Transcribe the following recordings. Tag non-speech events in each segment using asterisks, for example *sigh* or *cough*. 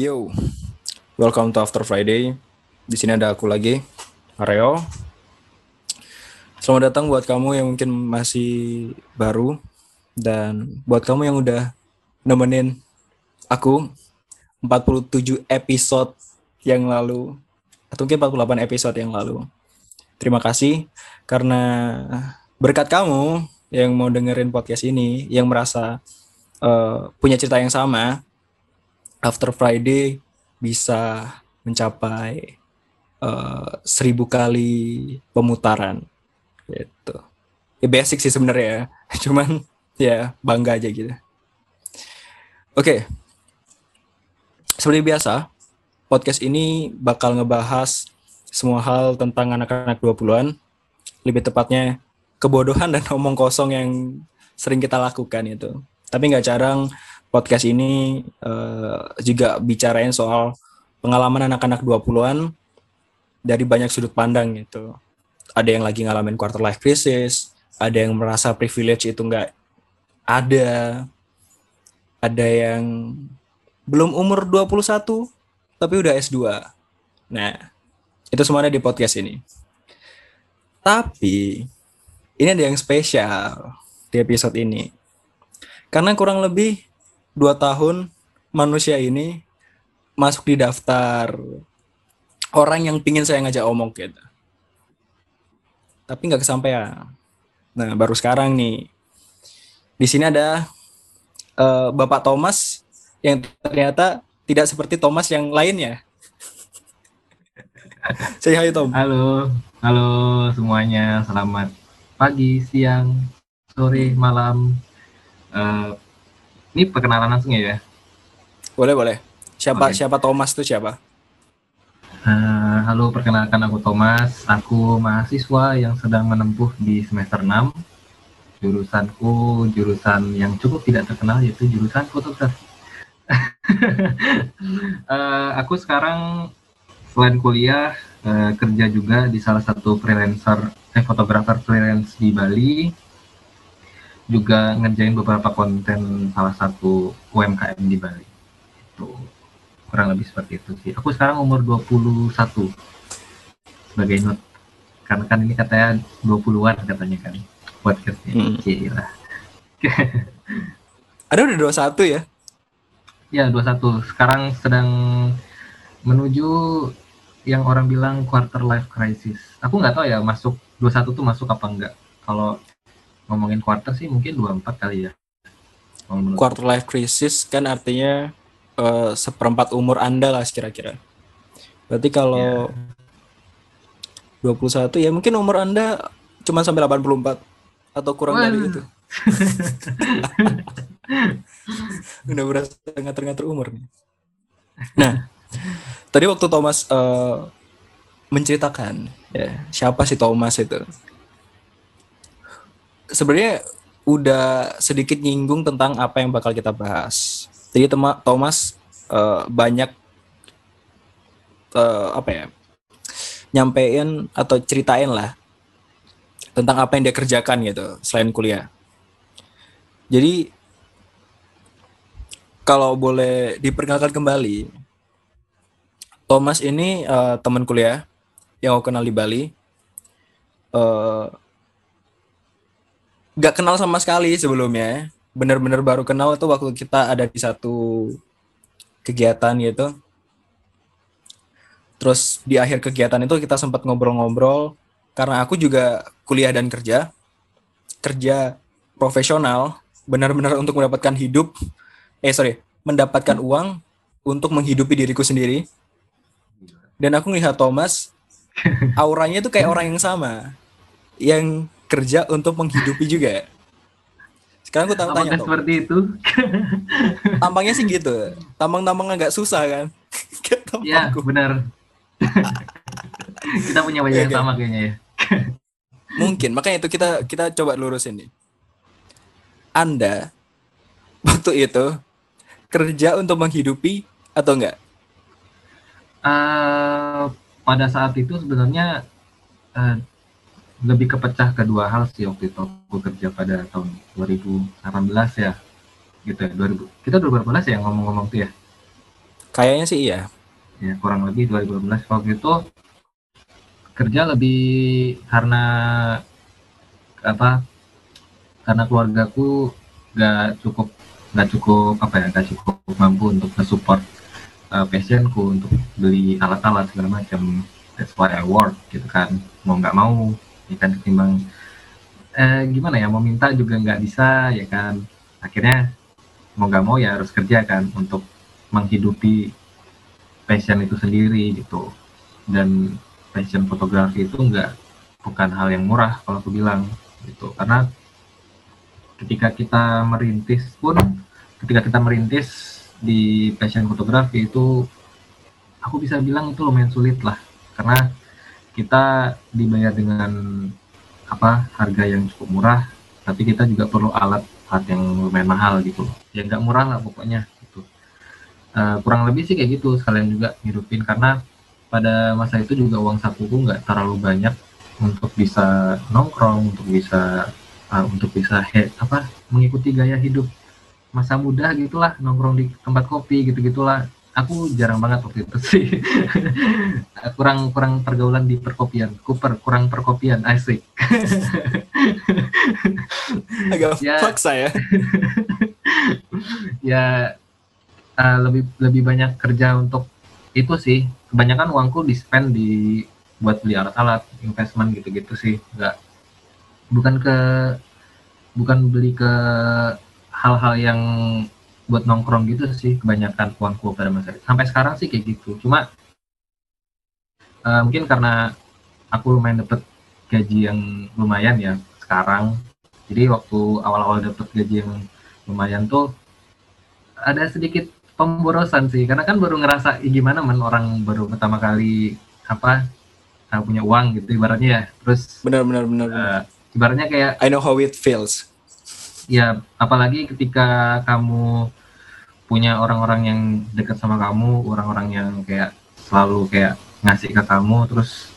Yo, welcome to After Friday. Di sini ada aku lagi, Areo. Selamat datang buat kamu yang mungkin masih baru dan buat kamu yang udah nemenin aku 47 episode yang lalu atau mungkin 48 episode yang lalu. Terima kasih karena berkat kamu yang mau dengerin podcast ini yang merasa uh, punya cerita yang sama After Friday bisa mencapai uh, seribu kali pemutaran gitu ya basic sih sebenarnya ya *laughs* cuman ya bangga aja gitu oke okay. seperti biasa podcast ini bakal ngebahas semua hal tentang anak-anak 20-an lebih tepatnya kebodohan dan omong kosong yang sering kita lakukan itu. Tapi nggak jarang podcast ini uh, juga bicarain soal pengalaman anak-anak 20-an dari banyak sudut pandang gitu. Ada yang lagi ngalamin quarter life crisis, ada yang merasa privilege itu nggak ada, ada yang belum umur 21 tapi udah S2. Nah, itu semuanya di podcast ini. Tapi ini ada yang spesial di episode ini. Karena kurang lebih dua tahun manusia ini masuk di daftar orang yang pingin saya ngajak omong gitu. Tapi nggak kesampaian. Nah, baru sekarang nih. Di sini ada uh, Bapak Thomas yang ternyata tidak seperti Thomas yang lainnya. *laughs* Saya hai Tom. Halo, halo semuanya. Selamat pagi, siang, sore, malam. Uh, ini perkenalan langsung ya? Boleh, boleh. Siapa okay. siapa Thomas itu siapa? Uh, halo, perkenalkan aku Thomas. Aku mahasiswa yang sedang menempuh di semester 6. Jurusanku jurusan yang cukup tidak terkenal yaitu jurusan fotografi. uh, *laughs* aku sekarang selain kuliah uh, kerja juga di salah satu freelancer eh fotografer freelance di Bali juga ngerjain beberapa konten salah satu UMKM di Bali. Itu kurang lebih seperti itu sih. Aku sekarang umur 21 sebagai not karena kan ini katanya 20-an katanya kan podcastnya. Hmm. Gila. *laughs* ada udah 21 ya? Ya 21 sekarang sedang menuju yang orang bilang quarter life crisis. Aku nggak tahu ya masuk 21 tuh masuk apa enggak? Kalau ngomongin quarter sih mungkin 24 kali ya. Quarter life crisis kan artinya uh, seperempat umur Anda lah kira-kira. Berarti kalau yeah. 21 ya mungkin umur Anda cuma sampai 84 atau kurang dari itu. *laughs* Udah berasa ngatur-ngatur umur nih. Nah, tadi waktu Thomas uh, menceritakan ya siapa sih Thomas itu sebenarnya udah sedikit nyinggung tentang apa yang bakal kita bahas. Jadi tema Thomas uh, banyak uh, apa ya nyampein atau ceritain lah tentang apa yang dia kerjakan gitu selain kuliah. Jadi kalau boleh diperkenalkan kembali Thomas ini uh, teman kuliah yang aku kenal di Bali. Uh, gak kenal sama sekali sebelumnya. Bener-bener baru kenal itu waktu kita ada di satu kegiatan gitu. Terus di akhir kegiatan itu kita sempat ngobrol-ngobrol. Karena aku juga kuliah dan kerja. Kerja profesional. Benar-benar untuk mendapatkan hidup. Eh sorry. Mendapatkan uang untuk menghidupi diriku sendiri. Dan aku ngelihat Thomas auranya tuh kayak orang yang sama. Yang kerja untuk menghidupi juga sekarang aku tanya tanya seperti itu. *laughs* Tampangnya sih gitu. Tampang-tampang agak susah kan? *laughs* Iya benar. *laughs* Kita punya wajah yang sama kayaknya ya. Mungkin. Makanya itu kita kita coba lurusin nih. Anda waktu itu kerja untuk menghidupi atau enggak? Uh, pada saat itu sebenarnya uh, lebih kepecah kedua hal sih waktu itu. Aku kerja pada tahun 2018 ya. Gitu ya 2000 kita 2018 ya ngomong-ngomong tuh ya? Kayaknya sih iya. Ya, kurang lebih 2012 waktu itu kerja lebih karena apa? Karena keluargaku gak cukup nggak cukup apa ya nggak cukup mampu untuk support uh, passionku untuk beli alat-alat segala macam. That's why I work gitu kan. Mau nggak mau ya kan ketimbang eh, gimana ya mau minta juga nggak bisa ya kan. Akhirnya mau nggak mau ya harus kerja kan untuk menghidupi passion itu sendiri gitu. Dan passion fotografi itu nggak bukan hal yang murah kalau aku bilang gitu. Karena ketika kita merintis pun ketika kita merintis di passion fotografi itu aku bisa bilang itu lumayan sulit lah. Karena kita dibayar dengan apa harga yang cukup murah tapi kita juga perlu alat alat yang lumayan mahal gitu ya nggak murah lah pokoknya gitu. Uh, kurang lebih sih kayak gitu sekalian juga hidupin karena pada masa itu juga uang sakuku nggak terlalu banyak untuk bisa nongkrong untuk bisa uh, untuk bisa he, apa mengikuti gaya hidup masa muda gitulah nongkrong di tempat kopi gitu gitulah aku jarang banget waktu itu sih. *laughs* Kurang kurang pergaulan di perkopian. Cooper kurang perkopian. Asik *laughs* agak ya, paksa ya. *laughs* Ya uh, lebih lebih banyak kerja untuk itu sih. Kebanyakan uangku di spend di buat beli alat-alat investment gitu-gitu sih. Nggak bukan ke bukan beli ke hal-hal yang buat nongkrong gitu sih kebanyakan uangku pada masa itu. Sampai sekarang sih kayak gitu. Cuma uh, mungkin karena aku lumayan dapet gaji yang lumayan ya sekarang. Jadi waktu awal-awal dapet gaji yang lumayan tuh ada sedikit pemborosan sih karena kan baru ngerasa gimana man orang baru pertama kali apa punya uang gitu ibaratnya ya terus benar benar benar uh, ibaratnya kayak I know how it feels ya apalagi ketika kamu punya orang-orang yang dekat sama kamu orang-orang yang kayak selalu kayak ngasih ke kamu terus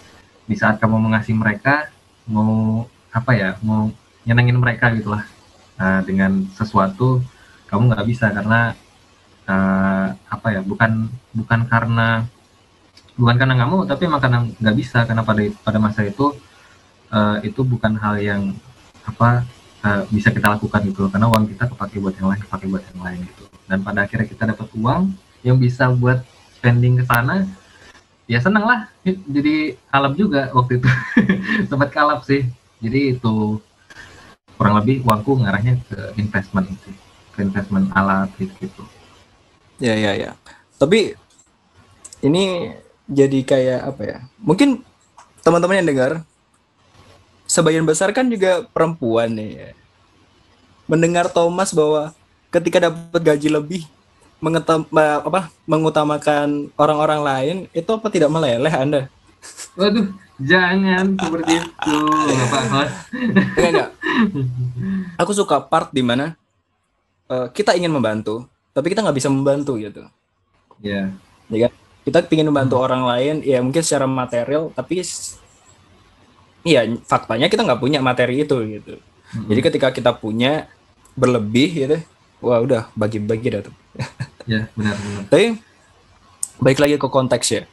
di saat kamu mengasih mereka mau apa ya mau nyenengin mereka gitulah nah, dengan sesuatu kamu nggak bisa karena uh, apa ya bukan bukan karena bukan karena mau tapi emang karena nggak bisa karena pada pada masa itu uh, itu bukan hal yang apa uh, bisa kita lakukan gitu karena uang kita kepake buat yang lain kepake buat yang lain gitu dan pada akhirnya kita dapat uang yang bisa buat spending ke sana ya seneng lah. Jadi kalap juga waktu itu. *laughs* Sempat kalap sih. Jadi itu kurang lebih uangku ngarahnya ke investment itu ke investment alat gitu gitu ya ya ya. Tapi ini jadi kayak apa ya? Mungkin teman-teman yang dengar sebagian besar kan juga perempuan nih ya. Mendengar Thomas bahwa ketika dapat gaji lebih mengetam, apa mengutamakan orang-orang lain itu apa tidak meleleh Anda? Waduh, jangan seperti itu, Pak *laughs* Enggak, enggak. Aku suka part di mana uh, kita ingin membantu, tapi kita nggak bisa membantu gitu. Iya. Yeah. Ya kan? Kita ingin membantu hmm. orang lain, ya mungkin secara material, tapi iya faktanya kita nggak punya materi itu gitu hmm. jadi ketika kita punya berlebih gitu wah udah bagi-bagi dah tuh *laughs* ya benar benar tapi baik lagi ke konteks ya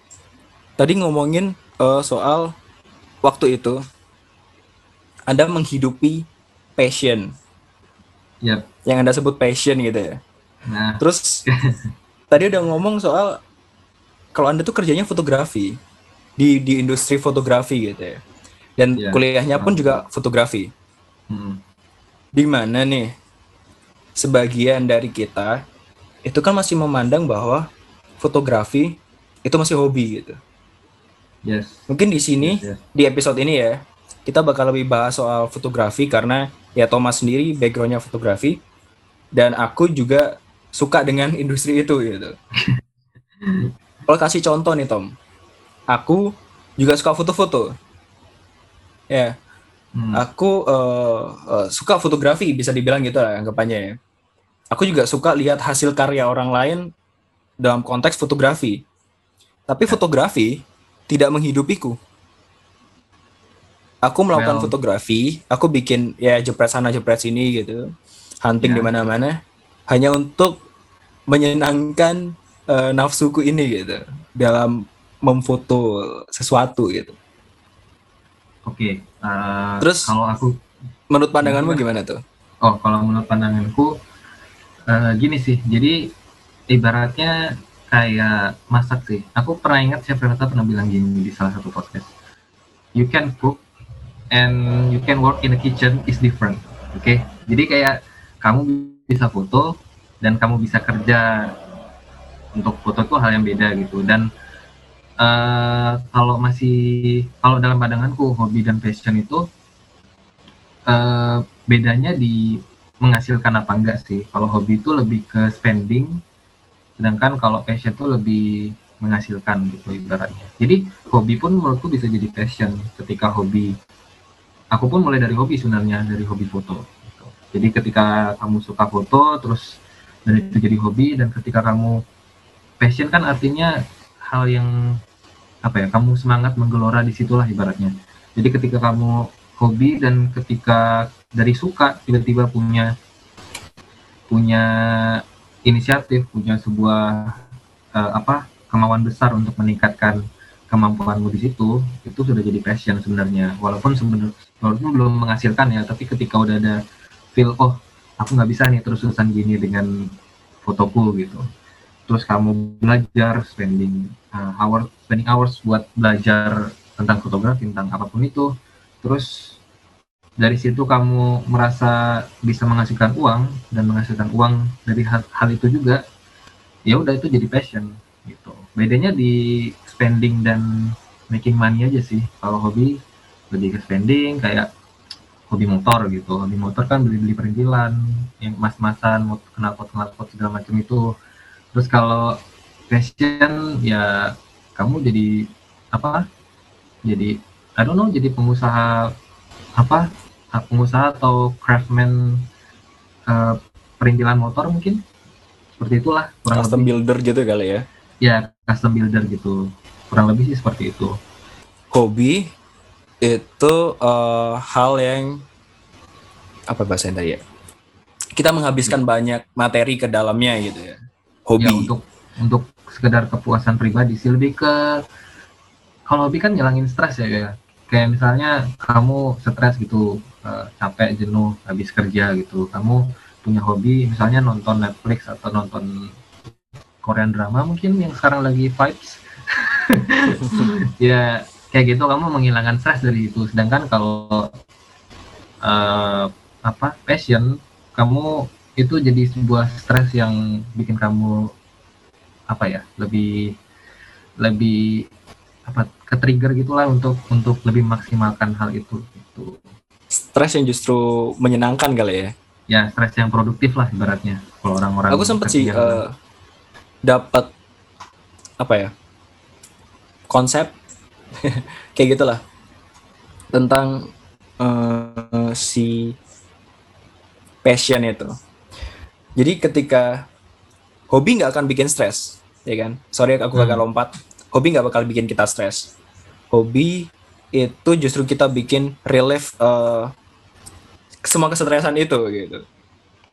tadi ngomongin uh, soal waktu itu anda menghidupi passion yep. yang anda sebut passion gitu ya nah. terus *laughs* tadi udah ngomong soal kalau anda tuh kerjanya fotografi di di industri fotografi gitu ya dan yeah. kuliahnya pun juga fotografi. Hmm. Di mana nih sebagian dari kita itu kan masih memandang bahwa fotografi itu masih hobi gitu. Yes. Mungkin di sini yes, yes. di episode ini ya kita bakal lebih bahas soal fotografi karena ya Thomas sendiri backgroundnya fotografi dan aku juga suka dengan *laughs* industri itu gitu. *laughs* Kalau kasih contoh nih Tom, aku juga suka foto-foto ya hmm. aku uh, uh, suka fotografi bisa dibilang gitu lah anggapannya ya aku juga suka lihat hasil karya orang lain dalam konteks fotografi tapi fotografi tidak menghidupiku aku melakukan well. fotografi aku bikin ya jepret sana jepret sini gitu hunting yeah. di mana-mana hanya untuk menyenangkan uh, nafsuku ini gitu dalam memfoto sesuatu gitu. Oke. uh, Terus- kalau aku Menurut pandanganmu gimana tuh? Oh, kalau menurut pandanganku eh, gini sih. Jadi ibaratnya kayak masak sih. Aku pernah ingat Chef Renata pernah bilang gini di salah satu podcast. You can cook and you can work in the kitchen is different. Oke. Jadi kayak kamu bisa foto dan kamu bisa kerja untuk foto itu hal yang beda gitu. Dan eh, kalau masih kalau dalam pandanganku hobi dan passion itu eh, bedanya di menghasilkan apa enggak sih. Kalau hobi itu lebih ke spending, sedangkan kalau passion itu lebih menghasilkan gitu ibaratnya. Jadi hobi pun menurutku bisa jadi passion ketika hobi. Aku pun mulai dari hobi sebenarnya dari hobi foto. gitu. Jadi ketika kamu suka foto, terus dan itu jadi hobi, dan ketika kamu passion kan artinya hal yang apa ya? Kamu semangat menggelora di situlah ibaratnya. Jadi ketika kamu hobi dan ketika dari suka tiba-tiba punya punya inisiatif, punya sebuah eh, apa kemauan besar untuk meningkatkan kemampuanmu di situ, itu sudah jadi passion sebenarnya. Walaupun sebenarnya walaupun belum menghasilkan ya, tapi ketika udah ada feel oh aku nggak bisa nih terus-terusan gini dengan fotoku gitu. Terus kamu belajar spending uh, hour spending hours buat belajar tentang fotografi, tentang apa pun itu. Terus dari situ kamu merasa bisa menghasilkan uang dan menghasilkan uang dari hal, hal itu juga ya udah itu jadi passion gitu. Bedanya di spending dan making money aja sih. Kalau hobi lebih ke spending kayak hobi motor gitu. Hobi motor kan beli beli perintilan yang mas-masan mau knalpot knalpot segala macam itu terus kalau passion ya kamu jadi apa? Jadi I don't know jadi pengusaha apa? Pengusaha atau craftsman eh, perintilan motor mungkin? Seperti itulah kurang Custom lebih. builder gitu kali ya. ya custom builder gitu. Kurang lebih sih seperti itu. Hobi itu eh, hal yang apa bahasa tadi ya? Kita menghabiskan banyak materi ke dalamnya gitu ya. Hobi. ya untuk untuk sekedar kepuasan pribadi sih. Lebih ke kalau hobi kan ngilangin stres ya kayak kayak misalnya kamu stres gitu eh, capek jenuh habis kerja gitu. Kamu punya hobi misalnya nonton Netflix atau nonton Korean drama mungkin yang sekarang lagi vibes. *laughs* Ya kayak gitu kamu menghilangkan stres dari itu. Sedangkan kalau eh, apa passion kamu itu jadi sebuah stres yang bikin kamu apa ya lebih lebih apa ke trigger gitulah untuk untuk lebih maksimalkan hal itu gitu Stres yang justru menyenangkan kali ya. ya stres yang produktif lah ibaratnya kalau orang-orang Aku sempet sih kerja. eh, dapat apa ya konsep *laughs* kayak gitulah tentang eh, si passion itu. Jadi ketika hobi nggak akan bikin stres, ya kan? Sorry aku Hmm. lompat. Hobi nggak bakal bikin kita stres. Hobi itu justru kita bikin relief eh, semua kesetresan itu gitu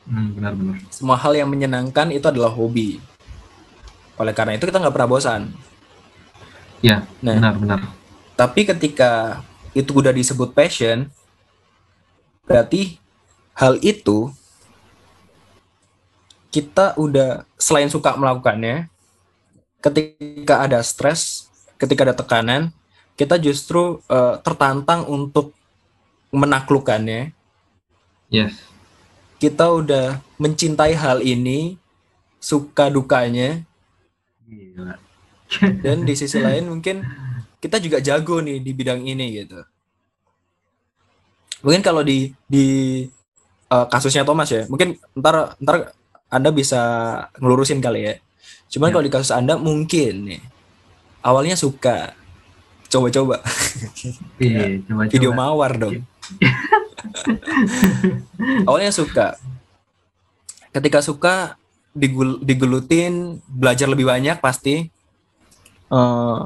Hmm, benar-benar semua hal yang menyenangkan itu adalah hobi. Oleh karena itu kita nggak pernah bosan. ya Nah. benar-benar Tapi ketika itu udah disebut passion, berarti hal itu kita udah selain suka melakukannya, ketika ada stres, ketika ada tekanan, kita justru eh, tertantang untuk menaklukkannya. yes Kita udah mencintai hal ini, suka dukanya, Gila. *laughs* dan di sisi lain mungkin kita juga jago nih di bidang ini gitu mungkin kalau di di eh, kasusnya Thomas ya mungkin ntar ntar anda bisa ngelurusin kali ya. Cuman Ya. kalau di kasus anda mungkin nih awalnya suka. Coba-coba. Iya, *laughs* coba video mawar dong. *laughs* Awalnya suka. Ketika suka digul- digelutin belajar lebih banyak pasti. Eh,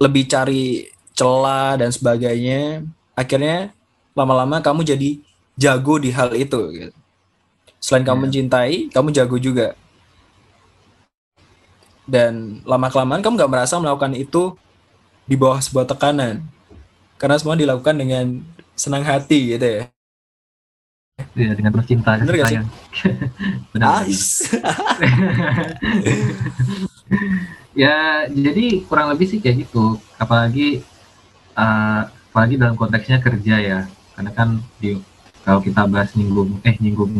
lebih cari celah dan sebagainya. Akhirnya lama-lama kamu jadi jago di hal itu gitu. Selain kamu Ya. mencintai kamu jago juga. Dan lama kelamaan kamu nggak merasa melakukan itu di bawah sebuah tekanan. Karena semua dilakukan dengan senang hati gitu ya. Iya, dengan penuh cinta Bener gak sih? *laughs* Benar. nice *laughs* ya jadi kurang lebih sih kayak gitu. Apalagi uh, apalagi dalam konteksnya kerja ya. Karena kan di kalau kita bahas nyinggung eh nyinggung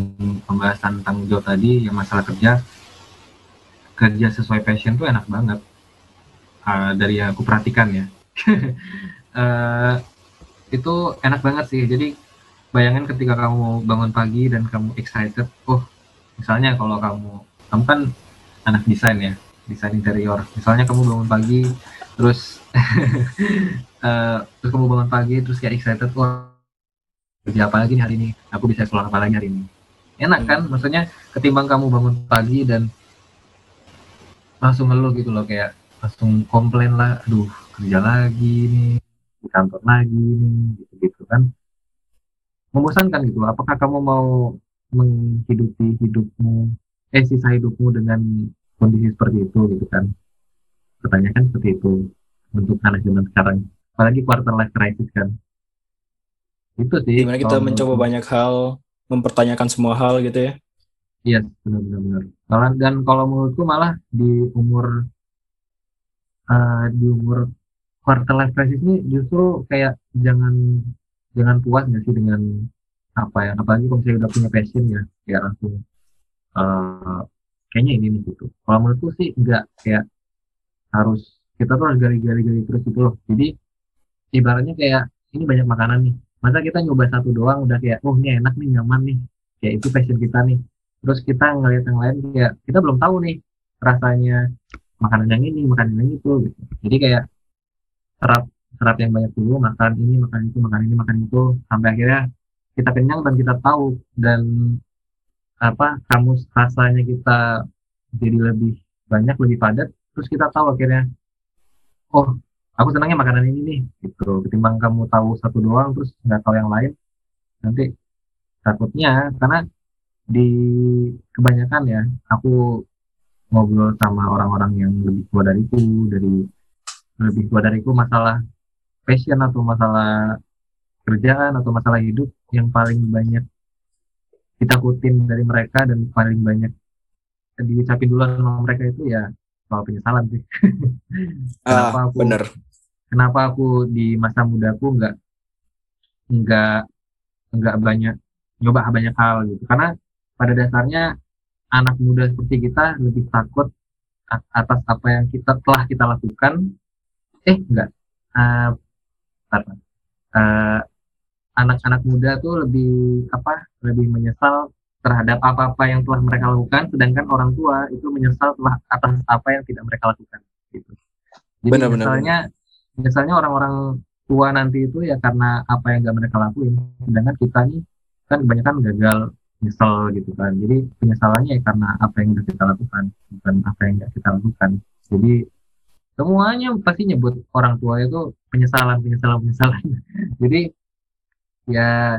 pembahasan tanggung jawab tadi yang masalah kerja kerja sesuai passion tuh enak banget. Uh, dari yang aku perhatikan ya. Uh, *laughs* itu enak banget sih. Jadi bayangin ketika kamu bangun pagi dan kamu excited oh misalnya kalau kamu kamu kan anak desain ya desain interior. Misalnya kamu bangun pagi terus uh, *laughs* terus kamu bangun pagi terus kayak excited wah kerja apa lagi nih hari ini? Aku bisa keluar apa lagi hari ini? Enak kan? Maksudnya ketimbang kamu bangun pagi dan langsung ngeluh gitu loh kayak langsung komplain lah aduh kerja lagi nih di kantor lagi nih gitu gitu kan. Membosankan gitu. Apakah kamu mau menghidupi hidupmu eh sisa hidupmu dengan kondisi seperti itu gitu kan? Pertanyaan seperti itu untuk anak zaman sekarang. Apalagi quarter life crisis kan itu sih di mana kita mencoba banyak hal mempertanyakan semua hal gitu ya Iya, benar-benar. benar. Kalau dan kalau menurutku malah di umur eh, di umur quarter life crisis ini justru kayak jangan jangan puas nggak sih dengan apa ya apalagi kalau misalnya udah punya passion ya kayak langsung eh, kayaknya ini nih gitu. Kalau menurutku sih enggak kayak harus kita tuh harus gali-gali-gali terus gitu loh. Jadi ibaratnya kayak ini banyak makanan nih. Masa kita nyoba satu doang udah kayak oh ini enak nih nyaman nih. Kayak itu passion kita nih terus kita ngeliat yang lain kayak kita belum tahu nih rasanya makanan yang ini makanan yang itu gitu jadi kayak serap serap yang banyak dulu makan ini makan itu makan ini makan itu sampai akhirnya kita kenyang dan kita tahu dan apa kamu rasanya kita jadi lebih banyak lebih padat terus kita tahu akhirnya oh aku senangnya makanan ini nih gitu. Ketimbang kamu tahu satu doang terus nggak tahu yang lain nanti takutnya karena di kebanyakan ya aku ngobrol sama orang-orang yang lebih tua dariku dari lebih tua dariku masalah passion atau masalah kerjaan atau masalah hidup yang paling banyak ditakutin dari mereka dan paling banyak diucapin duluan sama mereka itu ya soal penyesalan sih. *laughs* Kenapa ah aku bener kenapa aku di masa mudaku nggak nggak nggak banyak nyoba banyak hal gitu. Karena pada dasarnya anak muda seperti kita lebih takut atas apa yang kita telah kita lakukan. Eh enggak Eh, bentar, bentar. Eh, anak-anak muda tuh lebih apa lebih menyesal terhadap apa-apa yang telah mereka lakukan sedangkan orang tua itu menyesal telah atas apa yang tidak mereka lakukan gitu. Jadi Benar, benar, misalnya misalnya orang-orang tua nanti itu ya karena apa yang gak mereka lakuin sedangkan kita nih kan kebanyakan gagal nyesel gitu kan. Jadi penyesalannya ya karena apa yang udah kita lakukan bukan apa yang gak kita lakukan. Jadi semuanya pasti nyebut orang tua itu penyesalan penyesalan penyesalan. *laughs* Jadi ya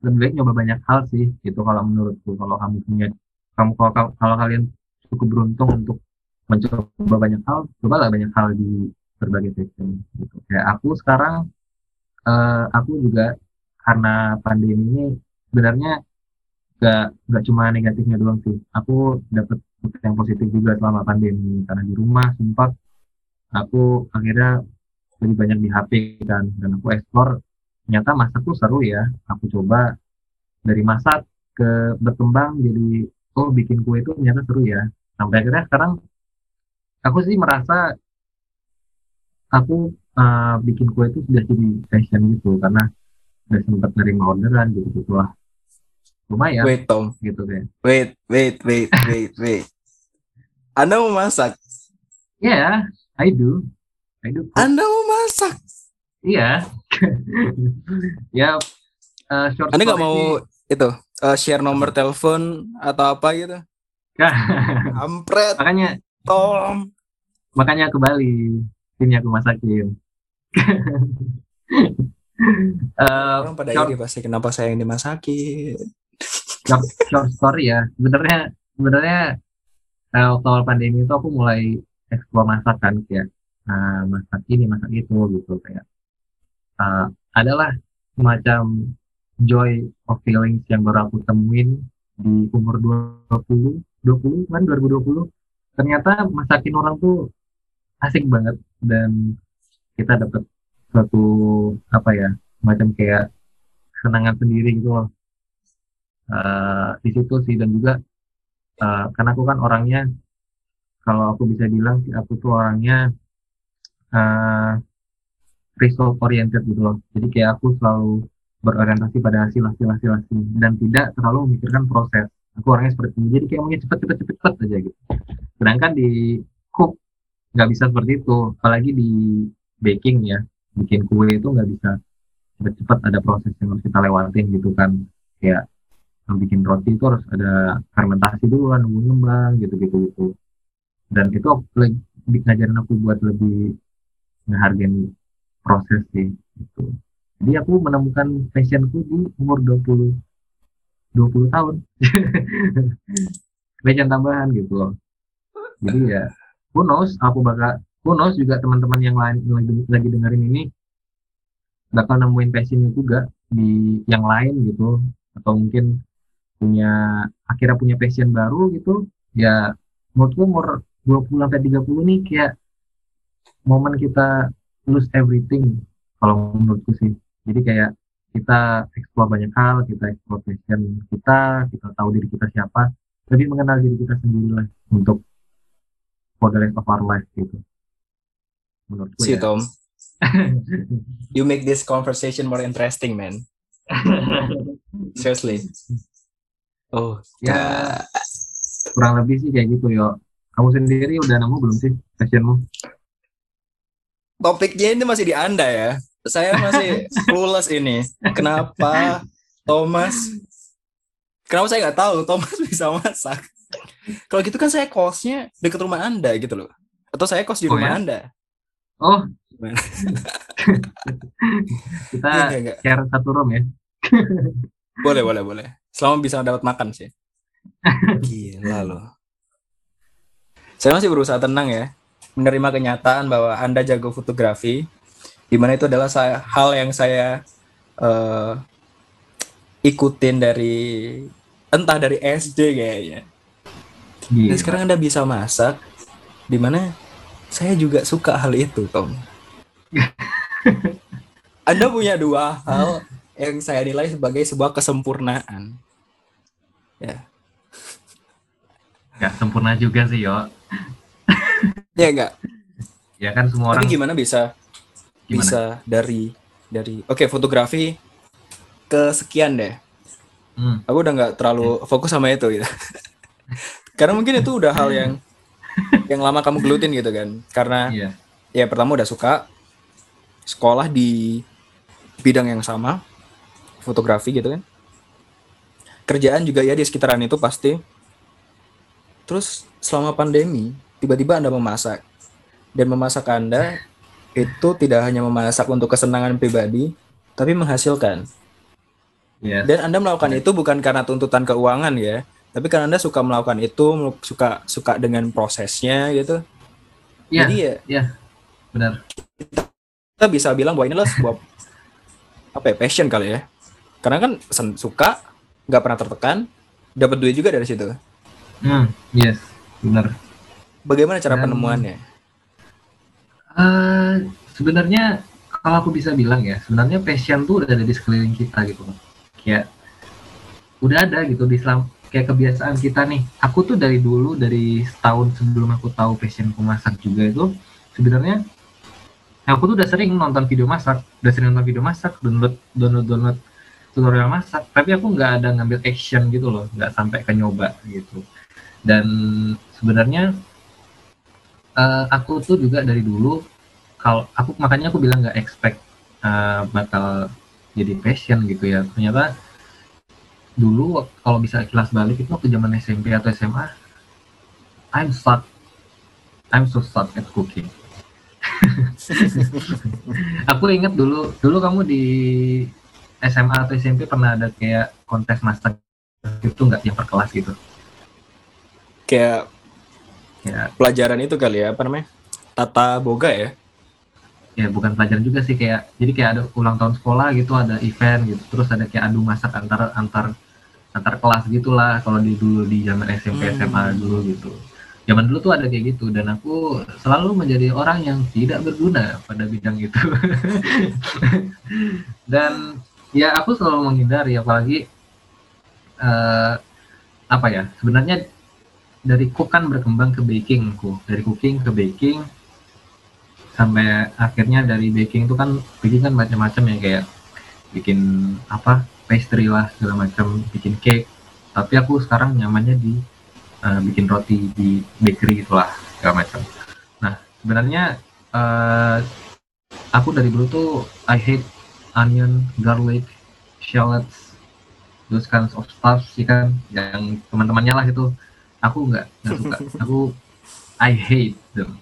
lebih baik nyoba banyak hal sih gitu kalau menurutku. Kalau kamu punya kamu kalau, kalau, kalau kalian cukup beruntung untuk mencoba banyak hal cobalah banyak hal di berbagai passion gitu. Kayak aku sekarang eh, aku juga karena pandemi ini sebenarnya gak gak cuma negatifnya doang sih. Aku dapat yang positif juga selama pandemi karena di rumah sempat aku akhirnya lebih banyak di HP kan dan aku explore. Ternyata masak tuh seru ya aku coba dari masak ke berkembang jadi oh bikin kue itu ternyata seru ya. Sampai akhirnya sekarang aku sih merasa aku uh, bikin kue itu sudah jadi passion gitu karena udah sempat nerima orderan gitu gitu lah lumayan wait Tom. gitu kayak wait wait wait wait wait. Anda mau masak? Yeah I do. I do cook. anda mau masak? Iya. *laughs* Ya uh, short anda nggak mau itu eh, share nomor telepon atau apa gitu? *laughs* Ampret makanya Tom. makanya ke Bali sini aku masakin Eh, orang pada short, iri pasti kenapa saya yang dimasakin short, short story ya. Sebenarnya sebenarnya uh, waktu awal pandemi itu aku mulai eksplor masakan kayak uh, masak ini masak itu gitu kayak uh, adalah semacam joy of feelings yang baru aku temuin di umur 20 20 kan 2020 ternyata masakin orang tuh asik banget. Dan kita dapat suatu apa ya macam kayak kenangan sendiri gitu loh. Uh, di situ sih. Dan juga uh, karena aku kan orangnya kalau aku bisa bilang sih aku tuh orangnya uh, result oriented gitu loh. Jadi kayak aku selalu berorientasi pada hasil hasil hasil hasil. Dan tidak terlalu memikirkan proses. Aku orangnya seperti ini. Jadi kayak mungkin cepet cepet cepet cepet aja gitu. Sedangkan di cook nggak bisa seperti itu. Apalagi di baking ya bikin kue itu nggak bisa cepet-cepet ada proses yang harus kita lewatin gitu kan. Kayak bikin roti itu harus ada fermentasi dulu kan nunggu ngembang gitu gitu. Gitu dan itu lagi ngajarin aku buat lebih menghargai proses sih gitu. Jadi aku menemukan passionku di umur 20 20 tahun. *laughs* Passion tambahan gitu loh. Jadi ya who knows? Aku bakal who knows juga teman-teman yang lain yang lagi, lagi dengerin ini bakal nemuin passionnya juga di yang lain gitu. Atau mungkin punya akhirnya punya passion baru gitu. Ya menurutku umur 20 sampai 30 nih kayak momen kita lose everything kalau menurutku sih. Jadi kayak kita explore banyak hal kita explore passion kita kita tahu diri kita siapa. Lebih mengenal diri kita sendiri lah untuk for the rest of our life gitu menurutku si ya. Tom *laughs* you make this conversation more interesting man *laughs* seriously Oh, ya kurang lebih sih kayak gitu yo. Kamu sendiri udah nemu belum sih passionmu? Topiknya ini masih di Anda ya. Saya masih *laughs* clueless ini. Kenapa Thomas? Kenapa saya nggak tahu Thomas bisa masak? Kalau gitu kan saya kosnya deket rumah Anda gitu loh. Atau saya kos di oh, rumah ya? Anda. Oh. *laughs* Kita share satu room ya. boleh, boleh, boleh. Selama bisa dapat makan sih. *laughs* Gila loh. Saya masih berusaha tenang ya, menerima kenyataan bahwa Anda jago fotografi, di mana itu adalah saya, hal yang saya uh, ikutin dari entah dari SD kayaknya. Gila. Dan sekarang Anda bisa masak, di mana saya juga suka hal itu, Tom. *laughs* Anda punya dua hal yang saya nilai sebagai sebuah kesempurnaan. Ya. Gak sempurna juga sih, yo. ya enggak. Ya kan semua orang. Tapi gimana bisa gimana? bisa dari dari oke okay, fotografi ke sekian deh. Hmm. Aku udah nggak terlalu fokus sama itu gitu. *laughs* Karena mungkin itu udah hal yang yang lama kamu gelutin gitu kan. Karena yeah. ya pertama udah suka sekolah di bidang yang sama fotografi gitu kan kerjaan juga ya di sekitaran itu pasti terus selama pandemi tiba-tiba anda memasak dan memasak anda itu tidak hanya memasak untuk kesenangan pribadi tapi menghasilkan yes. dan anda melakukan itu bukan karena tuntutan keuangan ya tapi karena anda suka melakukan itu suka suka dengan prosesnya gitu yeah. jadi ya yeah. benar kita bisa bilang bahwa inilah sebuah *laughs* apa ya passion kali ya karena kan suka nggak pernah tertekan dapat duit juga dari situ hmm yes benar bagaimana cara Dan, penemuannya uh, sebenarnya kalau aku bisa bilang ya sebenarnya passion tuh udah ada di sekeliling kita gitu kayak udah ada gitu di Islam kayak kebiasaan kita nih. Aku tuh dari dulu dari setahun sebelum aku tahu passionku masak juga itu sebenarnya aku tuh udah sering nonton video masak udah sering nonton video masak download download download tutorial masak tapi aku nggak ada ngambil action gitu loh nggak sampai ke nyoba gitu. Dan sebenarnya uh, aku tuh juga dari dulu kalau aku makanya aku bilang nggak expect uh, bakal jadi passion gitu ya. Ternyata dulu kalau bisa kelas balik itu waktu zaman SMP atau SMA I'm suck I'm so suck at cooking. *laughs* Aku ingat dulu dulu kamu di SMA atau SMP pernah ada kayak kontes masak itu nggak yang per kelas gitu? Kayak ya. pelajaran itu kali ya apa namanya? Tata boga ya ya bukan pelajaran juga sih kayak jadi kayak ada ulang tahun sekolah gitu ada event gitu terus ada kayak adu masak antar antar antar kelas gitulah kalau di dulu di zaman SMP Hmm. SMA dulu gitu zaman dulu tuh ada kayak gitu dan aku selalu menjadi orang yang tidak berguna pada bidang itu *laughs* dan ya aku selalu menghindari apalagi eh, apa ya sebenarnya dari cook kan berkembang ke baking aku dari cooking ke baking sampai akhirnya dari baking itu kan baking kan macam-macam ya kayak bikin apa pastry lah segala macam bikin cake. Tapi aku sekarang nyamannya di eh, bikin roti di bakery gitulah segala macam. Nah sebenarnya eh, aku dari dulu tuh I hate onion garlic shallots those kinds of stuff sih kan yang teman-temannya lah itu. Aku nggak nggak suka. *laughs* Aku I hate them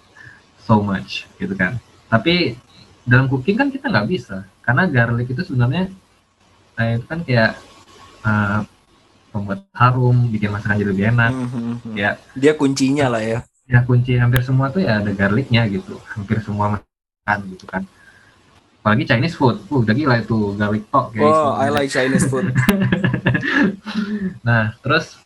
so much gitu kan. Tapi dalam cooking kan kita nggak bisa karena garlic itu sebenarnya eh, itu kan kayak eh, pembuat harum bikin masakan jadi lebih enak Mhm. ya. Dia kuncinya lah ya. Ya kunci hampir semua tuh ya ada garlicnya gitu hampir semua makan gitu kan. Apalagi Chinese food uh, udah gila itu garlic talk guys oh I like Chinese food. *laughs* Nah terus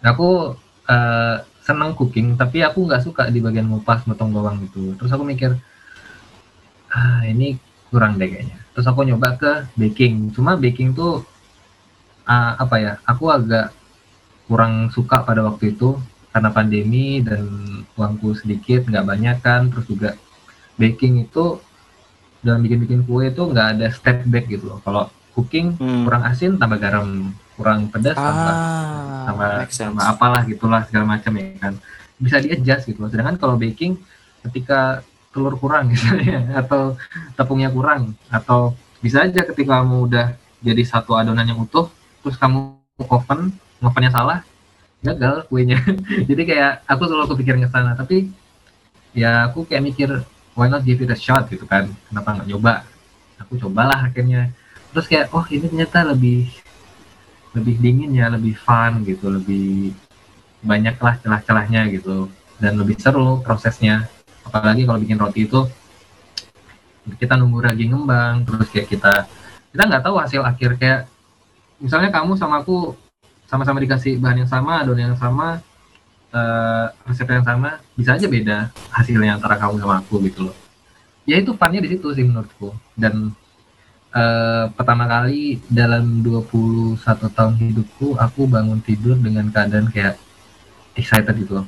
aku eh, seneng cooking tapi aku nggak suka di bagian ngupas motong bawang gitu. Terus aku mikir ah ini kurang deh kayaknya. Terus aku nyoba ke baking. Cuma baking tuh ah, apa ya aku agak kurang suka pada waktu itu karena pandemi dan uangku sedikit nggak banyak kan. Terus juga baking itu dalam bikin-bikin kue itu nggak ada step back gitu loh. Kalau cooking Hmm. kurang asin tambah garam kurang pedas tambah ah sama make sense. sama apalah gitulah segala macam ya kan. Bisa di adjust gitu. Loh sedangkan kalau baking ketika telur kurang misalnya *laughs* atau tepungnya kurang atau bisa aja ketika kamu udah jadi satu adonan yang utuh terus kamu oven ovennya salah gagal kuenya. *laughs* Jadi kayak aku selalu kepikiran ke sana. Tapi ya aku kayak mikir why not give it a shot gitu kan? Kenapa nggak nyoba? Aku cobalah akhirnya terus kayak oh ini ternyata lebih lebih dingin ya lebih fun gitu. Lebih banyak lah celah-celahnya gitu. Dan lebih seru prosesnya. Apalagi kalau bikin roti itu kita nunggu ragi ngembang terus kayak kita kita nggak tahu hasil akhir. Kayak misalnya kamu sama aku sama-sama dikasih bahan yang sama adonan yang sama eh, resep yang sama bisa aja beda hasilnya antara kamu sama aku gitu loh. Ya itu funnya di situ sih menurutku. Dan eh, pertama kali dalam 21 tahun hidupku aku bangun tidur dengan keadaan kayak excited gitu loh.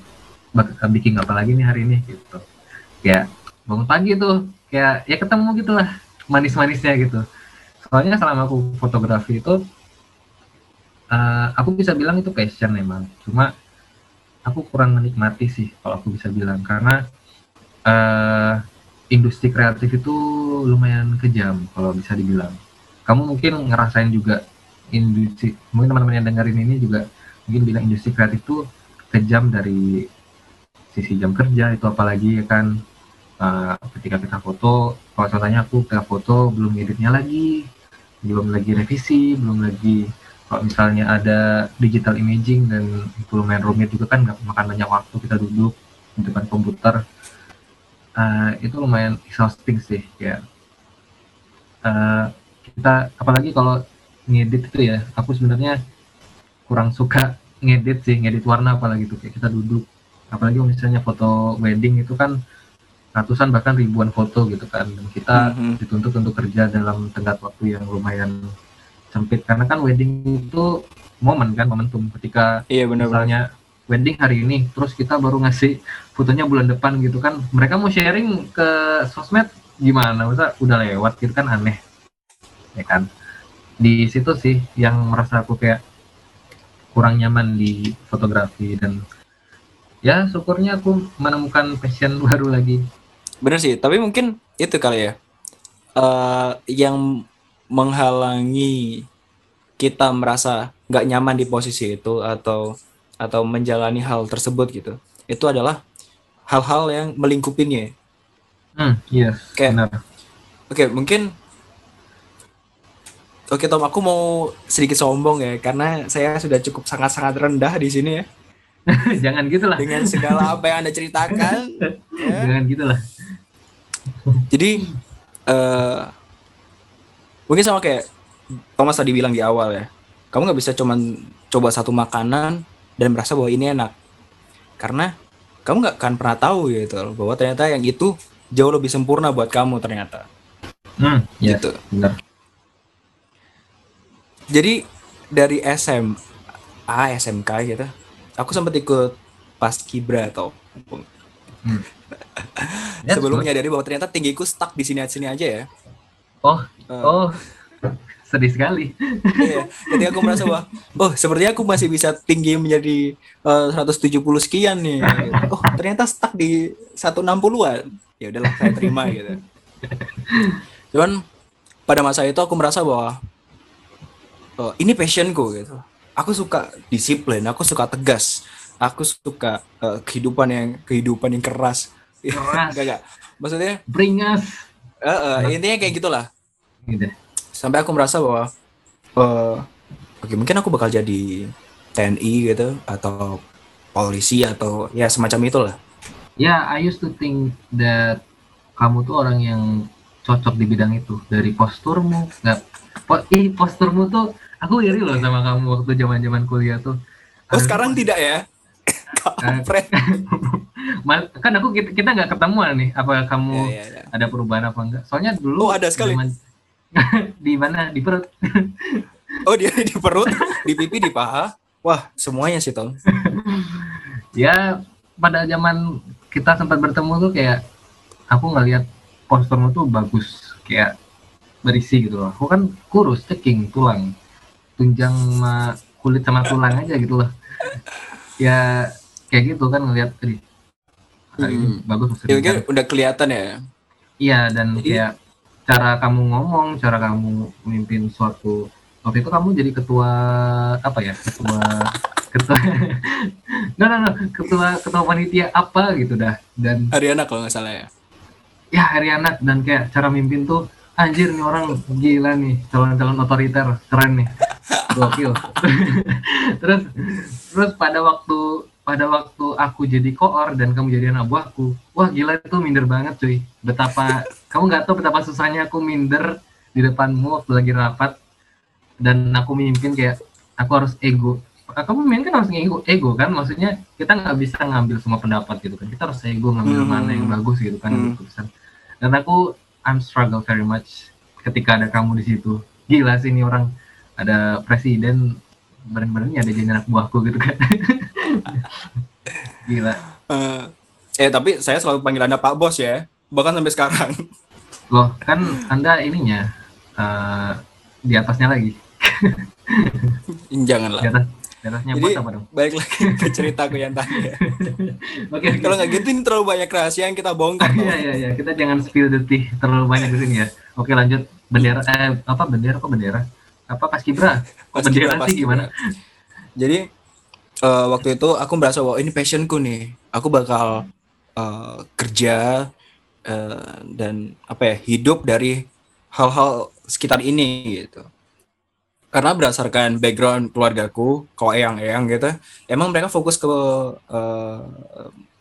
Bak- bikin apa lagi nih hari ini gitu. Kayak bangun pagi tuh kayak ya ketemu gitulah manis-manisnya gitu. Soalnya selama aku fotografi itu eh, aku bisa bilang itu passion memang cuma aku kurang menikmati sih kalau aku bisa bilang. Karena eh, industri kreatif itu lumayan kejam kalau bisa dibilang. Kamu mungkin ngerasain juga industri mungkin teman-teman yang dengerin ini juga mungkin bilang industri kreatif itu kejam dari sisi jam kerja itu apalagi ya kan eh, ketika kita foto kalau contohnya aku ketika foto belum editnya lagi belum lagi revisi belum lagi kalau misalnya ada digital imaging dan itu lumayan rumit juga kan nggak makan banyak waktu kita duduk di depan komputer Eh, itu lumayan exhausting sih ya Eh, kita apalagi kalau ngedit itu ya aku sebenarnya kurang suka *laughs* ngedit sih ngedit warna apalagi tuh kayak kita duduk. Apalagi misalnya foto wedding itu kan ratusan bahkan ribuan foto gitu kan dan kita Mhm. dituntut untuk kerja dalam tenggat waktu yang lumayan sempit. Karena kan wedding itu momen kan momentum ketika iya benar-benar. misalnya wedding hari ini terus kita baru ngasih fotonya bulan depan gitu kan. Mereka mau sharing ke sosmed gimana? Masa udah lewat gitu kan aneh. Ya kan? Di situ sih yang merasa aku kayak kurang nyaman di fotografi dan ya syukurnya aku menemukan passion *laughs* baru lagi. Bener sih tapi mungkin itu kali ya. Eh yang menghalangi kita merasa nggak nyaman di posisi itu atau atau menjalani hal tersebut gitu itu adalah hal-hal yang melingkupinya hmm iya Kayak- benar oke mungkin oke Tom aku mau sedikit sombong ya karena saya sudah cukup sangat-sangat rendah di sini ya *laughs* Jangan gitulah. dengan segala apa yang anda ceritakan. *laughs* ya. Jangan gitulah. Jadi eh mungkin sama kayak Thomas tadi bilang di awal ya, kamu nggak bisa cuman coba satu makanan dan merasa bahwa ini enak, karena kamu nggak akan pernah tahu gitu loh, bahwa ternyata yang itu jauh lebih sempurna buat kamu ternyata. Hmm, ya, Gitu. benar. Jadi dari SMA, SMK gitu, aku sempat ikut pas kibra atau That's *laughs* sebelum good. menyadari bahwa ternyata tinggiku stuck di sini-sini aja ya. Oh, Eh, oh. Sedih sekali. Iya, ketika aku merasa bahwa oh sepertinya aku masih bisa tinggi menjadi eh, 170 sekian nih. Oh, ternyata stuck di 160-an. Ya udahlah, saya terima gitu. Cuman pada masa itu aku merasa bahwa oh, ini passionku gitu. Aku suka disiplin, aku suka tegas, aku suka eh, kehidupan yang kehidupan yang keras. Keras. *laughs* Enggak, enggak. Maksudnya Bring us. eh, eh, intinya kayak gitulah Gitu. Sampai aku merasa bahwa eh oke mungkin aku bakal jadi TNI gitu atau polisi atau ya semacam itulah Ya, I used to think that kamu tuh orang yang cocok di bidang itu dari posturmu. Nggak, po, ih, posturmu tuh aku iri loh sama kamu waktu zaman-zaman kuliah tuh. oh Aduh, sekarang tidak ya Eh, *laughs* *laughs* kan aku kita kita nggak ketemuan nih apa kamu ya, ya, ya. ada perubahan apa enggak soalnya dulu Oh, ada sekali. zaman- *laughs* di mana? Di perut. *laughs* Oh dia di perut di pipi di paha. Wah semuanya sih Tom. *laughs* Ya pada zaman kita sempat bertemu tuh kayak aku ngelihat posturmu tuh bagus kayak berisi gitu loh. Aku kan kurus ceking tulang. Tunjang sama kulit sama tulang aja gitu loh. Ya kayak gitu kan ngelihat tadi Hmm. bagus ya, mungkin udah kelihatan ya? Iya dan Jadi- kayak cara kamu ngomong, cara kamu memimpin suatu waktu itu kamu jadi ketua apa ya ketua ketua *laughs* no no no ketua ketua panitia apa gitu dah dan Ariana kalau nggak salah ya. Ya hari anak dan kayak cara mimpin tuh anjir nih orang gila nih calon-calon otoriter keren nih gokil. *laughs* Terus terus pada waktu pada waktu aku jadi koor dan kamu jadi anak buahku wah gila itu minder banget cuy. Betapa *laughs* kamu nggak tahu betapa susahnya aku minder di depanmu waktu lagi rapat dan aku mimpin kayak aku harus ego. Kamu mimpin kan harus ego ego kan? Maksudnya kita nggak bisa ngambil semua pendapat gitu kan. Kita harus ego ngambil Hmm. mana yang bagus gitu kan Hmm. keputusan. Dan aku I'm struggle very much ketika ada kamu di situ. Gila sih ini orang. Ada presiden benar-benarnya ada jadi anak buahku gitu kan. *laughs* Gila. Eh, eh tapi saya selalu panggil anda Pak Bos ya bahkan sampai sekarang. Loh kan anda ininya eh, di atasnya lagi. *laughs* Janganlah. Di atas di atasnya Jadi- apa dong? balik lagi ke ceritaku yang tadi ya. *laughs* oke kalau nggak gitu ini terlalu banyak rahasia yang kita bongkar. Iya iya iya. Kita jangan spill the tea terlalu banyak di sini ya. Oke lanjut. Bendera eh apa bendera kok bendera? Apa Pas kibra, pas sih gimana? kibra. Jadi eh, waktu itu aku merasa bahwa ini passionku nih. Aku bakal eh, kerja eh, dan apa ya hidup dari hal-hal sekitar ini gitu. Karena berdasarkan background keluargaku, kok eyang-eyang gitu, emang mereka fokus ke eh,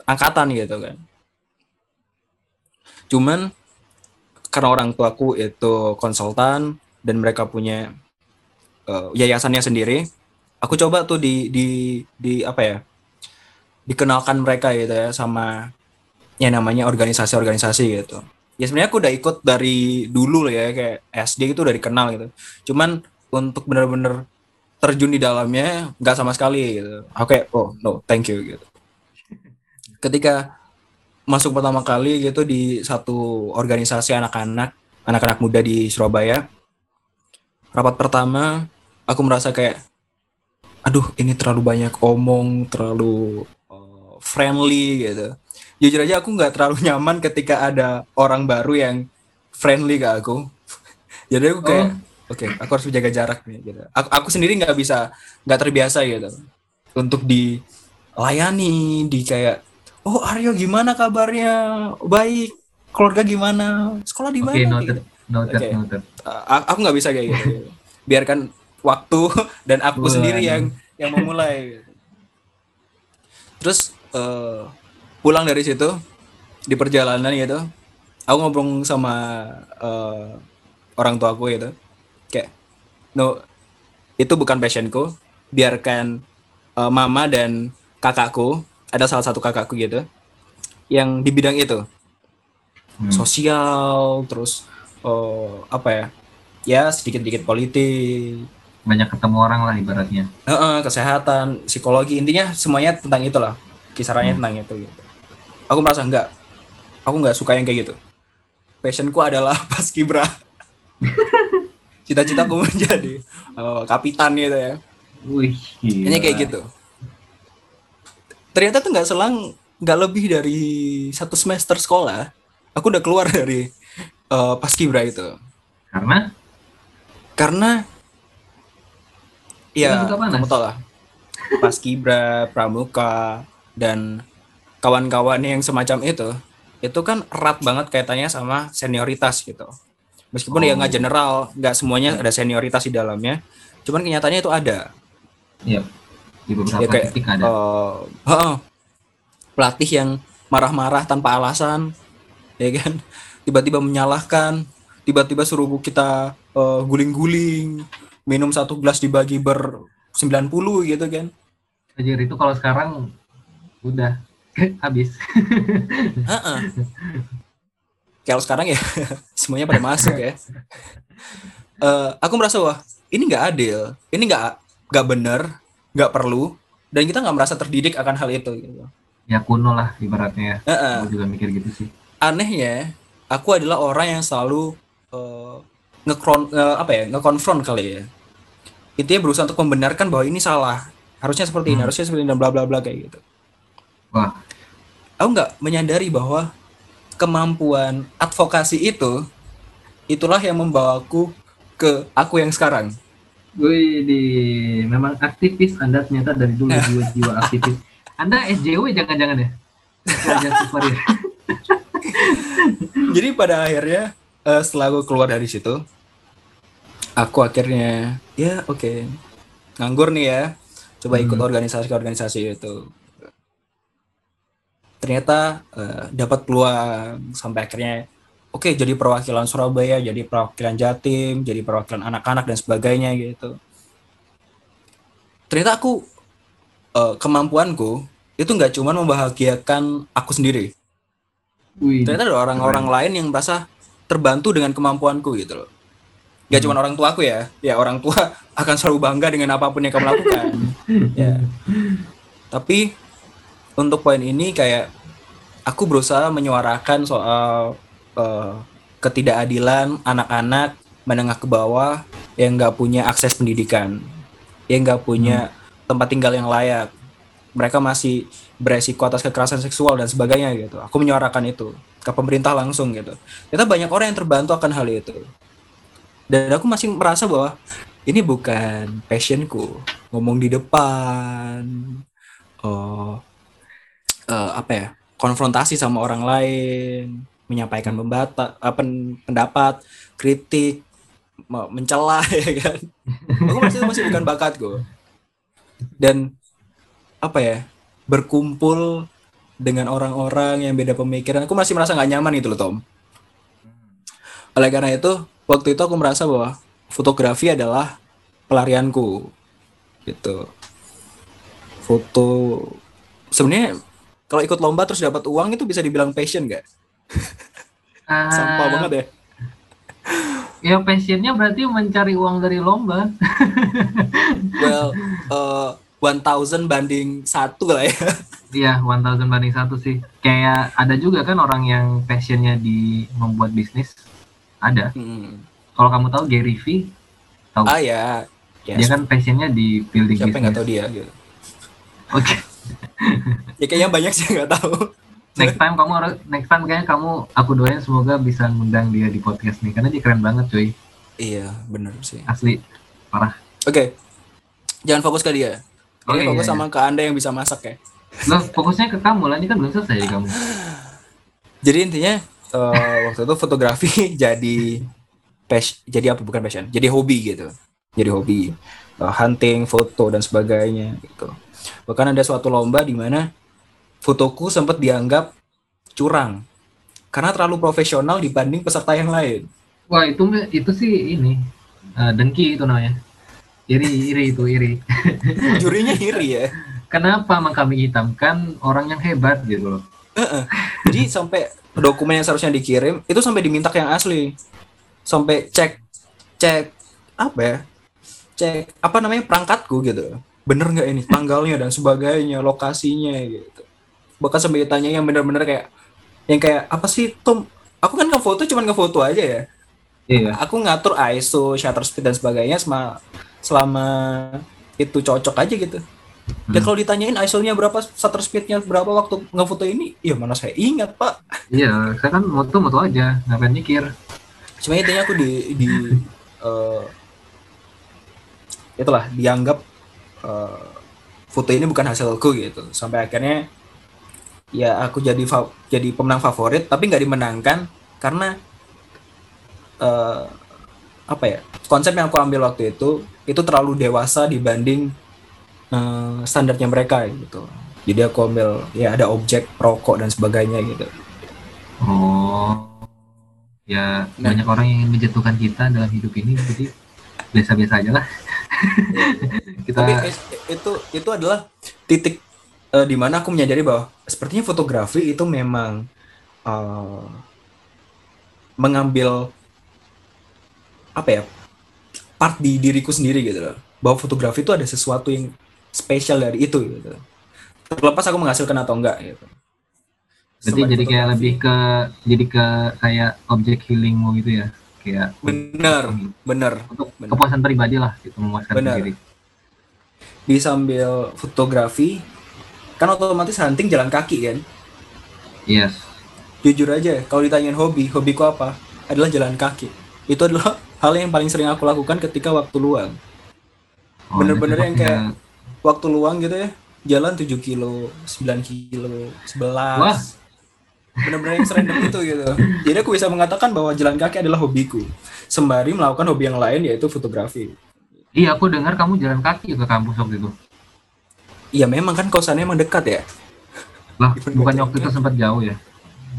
angkatan gitu kan. Cuman karena orang tuaku itu konsultan dan mereka punya eh, yayasannya sendiri aku coba tuh di di di apa ya dikenalkan mereka gitu ya sama yang namanya organisasi-organisasi gitu. Ya sebenarnya aku udah ikut dari dulu ya kayak SD itu udah dikenal gitu. Cuman untuk bener-bener terjun di dalamnya nggak sama sekali gitu. Oke oh no thank you gitu. Ketika masuk pertama kali gitu di satu organisasi anak-anak anak-anak muda di Surabaya rapat pertama aku merasa kayak aduh ini terlalu banyak omong terlalu uh, friendly gitu. Jujur aja aku nggak terlalu *laughs* nyaman ketika ada orang baru yang friendly ke aku. *laughs* Jadi aku kayak oke aku harus menjaga jarak nih gitu. Aku, aku sendiri nggak bisa nggak terbiasa gitu untuk dilayani di kayak oh Aryo gimana kabarnya? Baik. Keluarga gimana? Sekolah di mana? Oke gitu. noted noted noted. A- aku nggak bisa kayak gitu. Biarkan waktu *laughs* dan aku Waduh. sendiri yang yang memulai terus uh, pulang dari situ di perjalanan gitu aku ngobrol sama uh, orang tua aku gitu kayak no itu bukan passionku biarkan uh, mama dan kakakku ada salah satu kakakku gitu yang di bidang itu hmm. sosial terus uh, apa ya ya sedikit-sedikit politik banyak ketemu orang lah ibaratnya. Uh, uh, kesehatan psikologi intinya semuanya tentang itulah. Kisarannya hmm. tentang itu gitu. Aku merasa enggak. Aku nggak suka yang kayak gitu. Passionku adalah *laughs* pas kibra. *laughs* Cita-citaku menjadi uh, kapitan gitu ya. Wih, ini kayak gitu. Ternyata tuh nggak selang nggak lebih dari satu semester sekolah aku udah keluar dari uh, paskibra itu. Karena? Karena ya kamu tau lah. Paskibra pramuka dan kawan-kawan yang semacam itu itu kan erat banget kaitannya sama senioritas gitu. Meskipun ya oh. ya nggak general nggak semuanya ada senioritas di dalamnya cuman kenyataannya itu ada. Iya di beberapa ya, kayak, titik ada. uh, uh, pelatih yang marah-marah tanpa alasan ya kan? Tiba-tiba menyalahkan tiba-tiba suruh kita uh, guling-guling minum satu gelas dibagi ber 90 gitu kan. Anjir itu kalau sekarang udah *laughs* habis. Uh -uh. kalau sekarang ya *laughs* semuanya pada masuk ya. Uh, aku merasa wah ini nggak adil ini nggak nggak benar nggak perlu dan kita nggak merasa terdidik akan hal itu gitu. Ya kuno lah ibaratnya uh -uh. aku juga mikir gitu sih. Anehnya aku adalah orang yang selalu uh, ngekron uh, apa ya ngekonfront kali ya itu ya berusaha untuk membenarkan bahwa ini salah harusnya seperti hmm. ini harusnya seperti ini dan bla bla bla kayak gitu wah aku nggak menyadari bahwa kemampuan advokasi itu itulah yang membawaku ke aku yang sekarang Wih, di memang aktivis Anda ternyata dari dulu *laughs* jiwa-jiwa aktivis. Anda SJW jangan-jangan ya? *laughs* jadi pada akhirnya uh, setelah aku keluar dari situ aku akhirnya ya oke okay, nganggur nih ya coba ikut hmm. organisasi-organisasi itu. Ternyata uh, dapat peluang sampai akhirnya oke okay, jadi perwakilan Surabaya jadi perwakilan Jatim jadi perwakilan anak-anak dan sebagainya gitu. Ternyata aku uh, kemampuanku itu nggak cuma membahagiakan aku sendiri. Wih, ternyata ada orang-orang lain yang merasa terbantu dengan kemampuanku gitu loh. Gak hmm. cuma orang tua aku ya, ya orang tua *laughs* akan selalu bangga dengan apa pun yang kamu lakukan. ya. Tapi untuk poin ini kayak aku berusaha menyuarakan soal uh, ketidakadilan anak-anak menengah ke bawah yang nggak punya akses pendidikan, yang nggak punya hmm. tempat tinggal yang layak. Mereka masih beresiko atas kekerasan seksual dan sebagainya gitu. Aku menyuarakan itu ke pemerintah langsung gitu. Ternyata banyak orang yang terbantu akan hal itu. Dan aku masih merasa bahwa ini bukan passionku ngomong di depan, oh, uh, apa ya, konfrontasi sama orang lain, menyampaikan membata, uh, pendapat, kritik, mencela *laughs* ya kan. Aku masih masih bukan bakatku. Dan apa ya, berkumpul dengan orang-orang yang beda pemikiran aku masih merasa nggak nyaman itu loh Tom oleh karena itu waktu itu aku merasa bahwa fotografi adalah pelarianku gitu foto sebenarnya kalau ikut lomba terus dapat uang itu bisa dibilang passion gak? Uh, *laughs* Sampah banget ya. Ya passionnya berarti mencari uang dari lomba. well, *laughs* uh, 1000 banding satu lah ya. Iya, 1000 banding satu sih. Kayak ada juga kan orang yang passionnya di membuat bisnis. Ada. Hmm. Kalau kamu tahu Gary V, tahu? Ah ya. Yes. Dia kan passionnya di building Siapa bisnis. Siapa tahu dia gitu. Oke. Okay. ya kayaknya banyak sih nggak tahu. Next time kamu harus next time kayaknya kamu aku doain semoga bisa ngundang dia di podcast nih karena dia keren banget cuy. Iya, bener sih. Asli parah. Oke. Okay. Jangan fokus ke dia Oh, ini iya, fokus iya. sama ke Anda yang bisa masak ya. Loh, fokusnya ke kamu lah, ini kan belum selesai kamu. Jadi intinya uh, waktu itu fotografi *laughs* jadi passion, jadi apa bukan passion, jadi hobi gitu. Jadi hobi uh, hunting, foto dan sebagainya gitu. Bahkan ada suatu lomba di mana fotoku sempat dianggap curang karena terlalu profesional dibanding peserta yang lain. Wah itu itu sih ini uh, dengki itu namanya. Iri iri itu iri. *laughs* Jurinya iri ya. Kenapa kami hitamkan orang yang hebat gitu loh? Jadi sampai dokumen yang seharusnya dikirim itu sampai diminta yang asli. Sampai cek cek apa ya? Cek apa namanya perangkatku gitu. Bener nggak ini tanggalnya dan sebagainya, lokasinya gitu. Bahkan sampai ditanya yang bener-bener kayak yang kayak apa sih Tom? Aku kan ngefoto cuman ngefoto aja ya. Iya. Aku ngatur ISO, shutter speed dan sebagainya selama selama itu cocok aja gitu. Hmm. Dan kalau ditanyain ISO-nya berapa, shutter speed-nya berapa waktu ngefoto ini, ya mana saya ingat, Pak. Iya, saya kan moto-moto aja, ngapain mikir. Cuma intinya aku di di uh, *laughs* itulah dianggap uh, foto ini bukan hasilku gitu. Sampai akhirnya ya aku jadi jadi pemenang favorit tapi nggak dimenangkan karena uh, apa ya konsep yang aku ambil waktu itu itu terlalu dewasa dibanding uh, standarnya mereka gitu. Jadi aku ambil ya ada objek rokok dan sebagainya gitu. Oh. Ya nah. banyak orang yang ingin menjatuhkan kita dalam hidup ini jadi biasa-biasa aja lah. *laughs* Kita tapi itu itu adalah titik uh, di mana aku menyadari bahwa sepertinya fotografi itu memang uh, mengambil apa ya part di diriku sendiri gitu loh. Bahwa fotografi itu ada sesuatu yang spesial dari itu gitu. Terlepas aku menghasilkan atau enggak gitu. Berarti jadi kayak lebih ke jadi ke kayak objek healingmu gitu ya? Kayak benar benar untuk bener. kepuasan pribadi lah gitu memuaskan bener. diri. Di sambil fotografi kan otomatis hunting jalan kaki kan? Yes. Jujur aja kalau ditanyain hobi hobiku apa? Adalah jalan kaki. Itu adalah hal yang paling sering aku lakukan ketika waktu luang. Oh, bener-bener yang kayak waktu luang gitu ya jalan 7 kilo 9 kilo 11 Wah. bener-bener yang sering itu gitu. Jadi aku bisa mengatakan bahwa jalan kaki adalah hobiku. Sembari melakukan hobi yang lain yaitu fotografi. Iya aku dengar kamu jalan kaki ke kampus waktu itu. Iya memang kan kosannya emang dekat ya? Lah *laughs* bukannya waktu itu sempat jauh ya?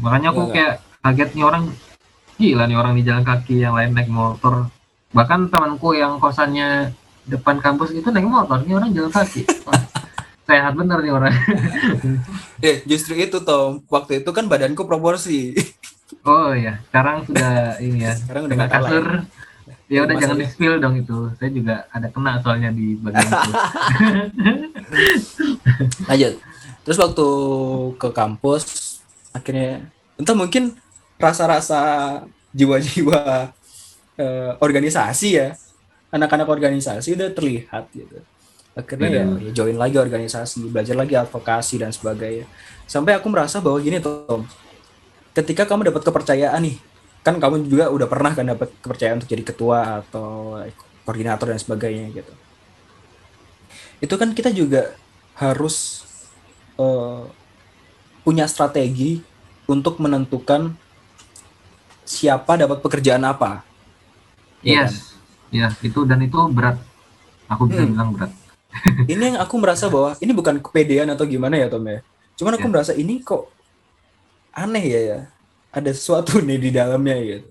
Makanya aku ya, kayak kaget nih orang gila nih orang di jalan kaki yang lain naik motor. Bahkan temanku yang kosannya depan kampus itu naik motor ini orang jalan kaki. *laughs* Sehat bener nih orang. *laughs* Eh justru itu Tom. Waktu itu kan badanku proporsi. *laughs* Oh ya sekarang sudah ini ya sekarang udah kasur. Ya udah jangan di spill dong itu. Saya juga ada kena soalnya di bagian itu. Lanjut. Terus waktu ke kampus akhirnya entah mungkin rasa-rasa jiwa-jiwa uh, organisasi ya. Anak-anak organisasi udah terlihat gitu. Akhirnya ya, ya join lagi organisasi belajar lagi advokasi dan sebagainya. Sampai aku merasa bahwa gini Tom. Ketika kamu dapat kepercayaan nih kan kamu juga udah pernah kan dapat kepercayaan untuk jadi ketua atau koordinator dan sebagainya gitu. Itu kan kita juga harus uh, punya strategi untuk menentukan siapa dapat pekerjaan apa. Ya yes. Kan? Ya, itu dan itu berat. Aku bisa hmm. bilang berat. *laughs* ini yang aku merasa bahwa ini bukan kepedean atau gimana ya Tom ya. Cuman aku yeah. merasa ini kok aneh ya ya. Ada sesuatu nih di dalamnya gitu.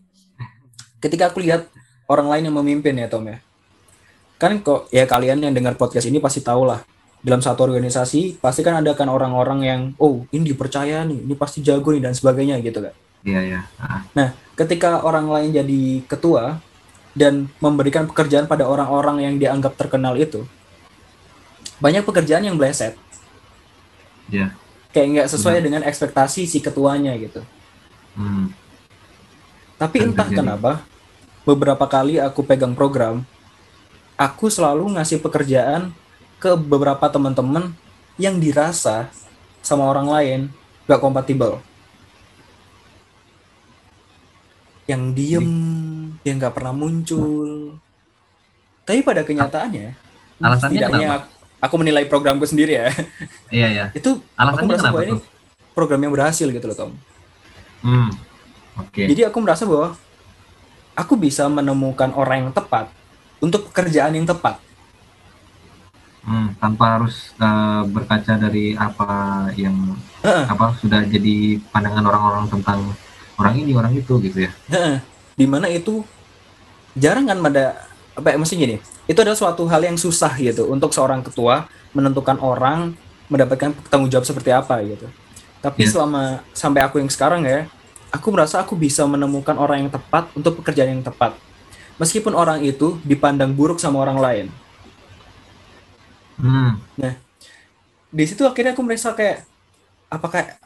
Ketika aku lihat orang lain yang memimpin ya Tom ya. Kan kok ya kalian yang dengar podcast ini pasti tahu lah. Dalam satu organisasi pasti kan ada kan orang-orang yang oh ini dipercaya nih, ini pasti jago nih dan sebagainya gitu kan. Iya ya. Nah, ketika orang lain jadi ketua dan memberikan pekerjaan pada orang-orang yang dianggap terkenal itu, banyak pekerjaan yang bleset. Iya. Kayak nggak sesuai hmm. dengan ekspektasi si ketuanya gitu. Hmm. Tapi entah terjadi. kenapa, beberapa kali aku pegang program, aku selalu ngasih pekerjaan ke beberapa teman-teman yang dirasa sama orang lain gak kompatibel yang diem yang nggak pernah muncul tapi pada kenyataannya alasannya kenapa? aku menilai programku sendiri ya iya iya itu alasannya aku bahwa ini program yang berhasil gitu loh Tom hmm. oke okay. jadi aku merasa bahwa aku bisa menemukan orang yang tepat untuk pekerjaan yang tepat Hmm, tanpa harus uh, berkaca dari apa yang uh. apa sudah jadi pandangan orang-orang tentang orang ini orang itu gitu ya. Di mana itu jarang kan pada apa ya mesti gini itu adalah suatu hal yang susah gitu untuk seorang ketua menentukan orang mendapatkan tanggung jawab seperti apa gitu tapi yeah. selama sampai aku yang sekarang ya aku merasa aku bisa menemukan orang yang tepat untuk pekerjaan yang tepat meskipun orang itu dipandang buruk sama orang lain hmm. nah di situ akhirnya aku merasa kayak apakah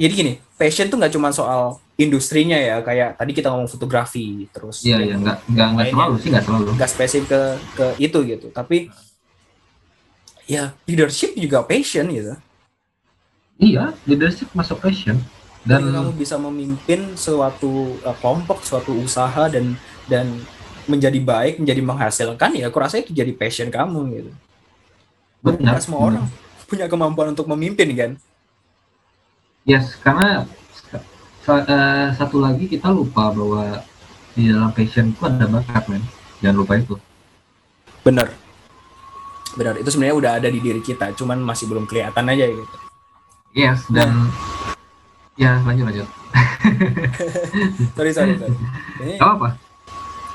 jadi gini passion tuh nggak cuma soal industrinya ya kayak tadi kita ngomong fotografi terus iya iya nggak nggak nggak selalu sih nggak selalu nggak spesifik ke ke itu gitu. Tapi ya leadership juga passion gitu. Iya leadership masuk passion. Dan Jadi kamu bisa memimpin suatu uh, kelompok suatu usaha dan dan menjadi baik menjadi menghasilkan ya aku rasa itu jadi passion kamu gitu. Benar semua orang punya kemampuan untuk memimpin kan? Yes karena uh, satu lagi kita lupa bahwa di dalam passion itu ada bakat men. Jangan lupa itu. Benar. Benar itu sebenarnya udah ada di diri kita cuman masih belum kelihatan aja gitu. Yes dan ya lanjut lanjut. *laughs* Sorry sorry, sorry. Ini, apa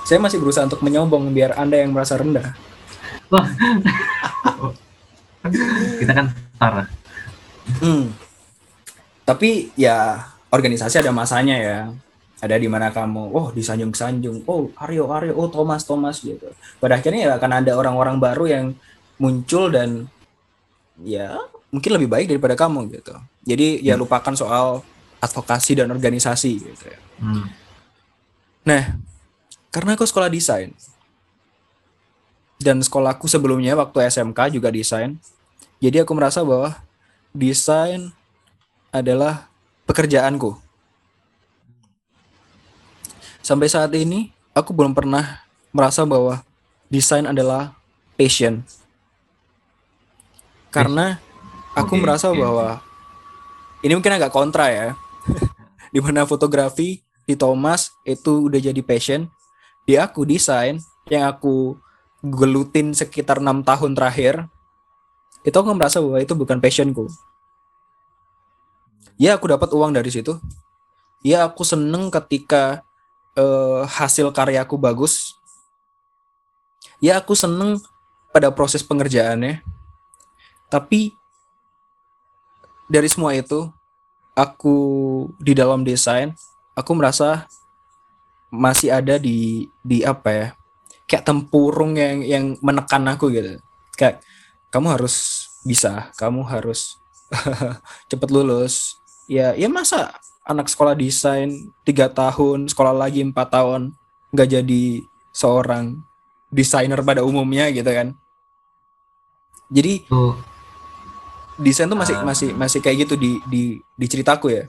saya masih berusaha untuk menyombong biar anda yang merasa rendah. Wah. *laughs* kita kan setara. Hmm. tapi ya organisasi ada masanya ya. Ada di mana kamu oh disanjung-sanjung oh Aryo Aryo. Oh Thomas Thomas gitu. Pada akhirnya ya akan ada orang-orang baru yang muncul dan ya mungkin lebih baik daripada kamu gitu. Jadi ya hmm. lupakan soal advokasi dan organisasi gitu ya. Hmm. nah karena aku sekolah desain dan sekolahku sebelumnya waktu SMK juga desain jadi aku merasa bahwa desain adalah pekerjaanku. Sampai saat ini, aku belum pernah merasa bahwa desain adalah passion. Karena aku okay, merasa okay. bahwa ini mungkin agak kontra ya. *laughs* di mana fotografi di Thomas itu udah jadi passion. Di aku desain yang aku gelutin sekitar enam tahun terakhir, itu aku merasa bahwa itu bukan passionku ya aku dapat uang dari situ. Ya aku seneng ketika uh, hasil karyaku bagus. Ya aku seneng pada proses pengerjaannya. Tapi dari semua itu aku di dalam desain aku merasa masih ada di di apa ya kayak tempurung yang yang menekan aku gitu. Kayak kamu harus bisa kamu harus *laughs* cepet lulus ya ya masa anak sekolah desain tiga tahun sekolah lagi empat tahun nggak jadi seorang desainer pada umumnya gitu kan jadi uh. desain tuh masih uh. masih masih kayak gitu di di di ceritaku ya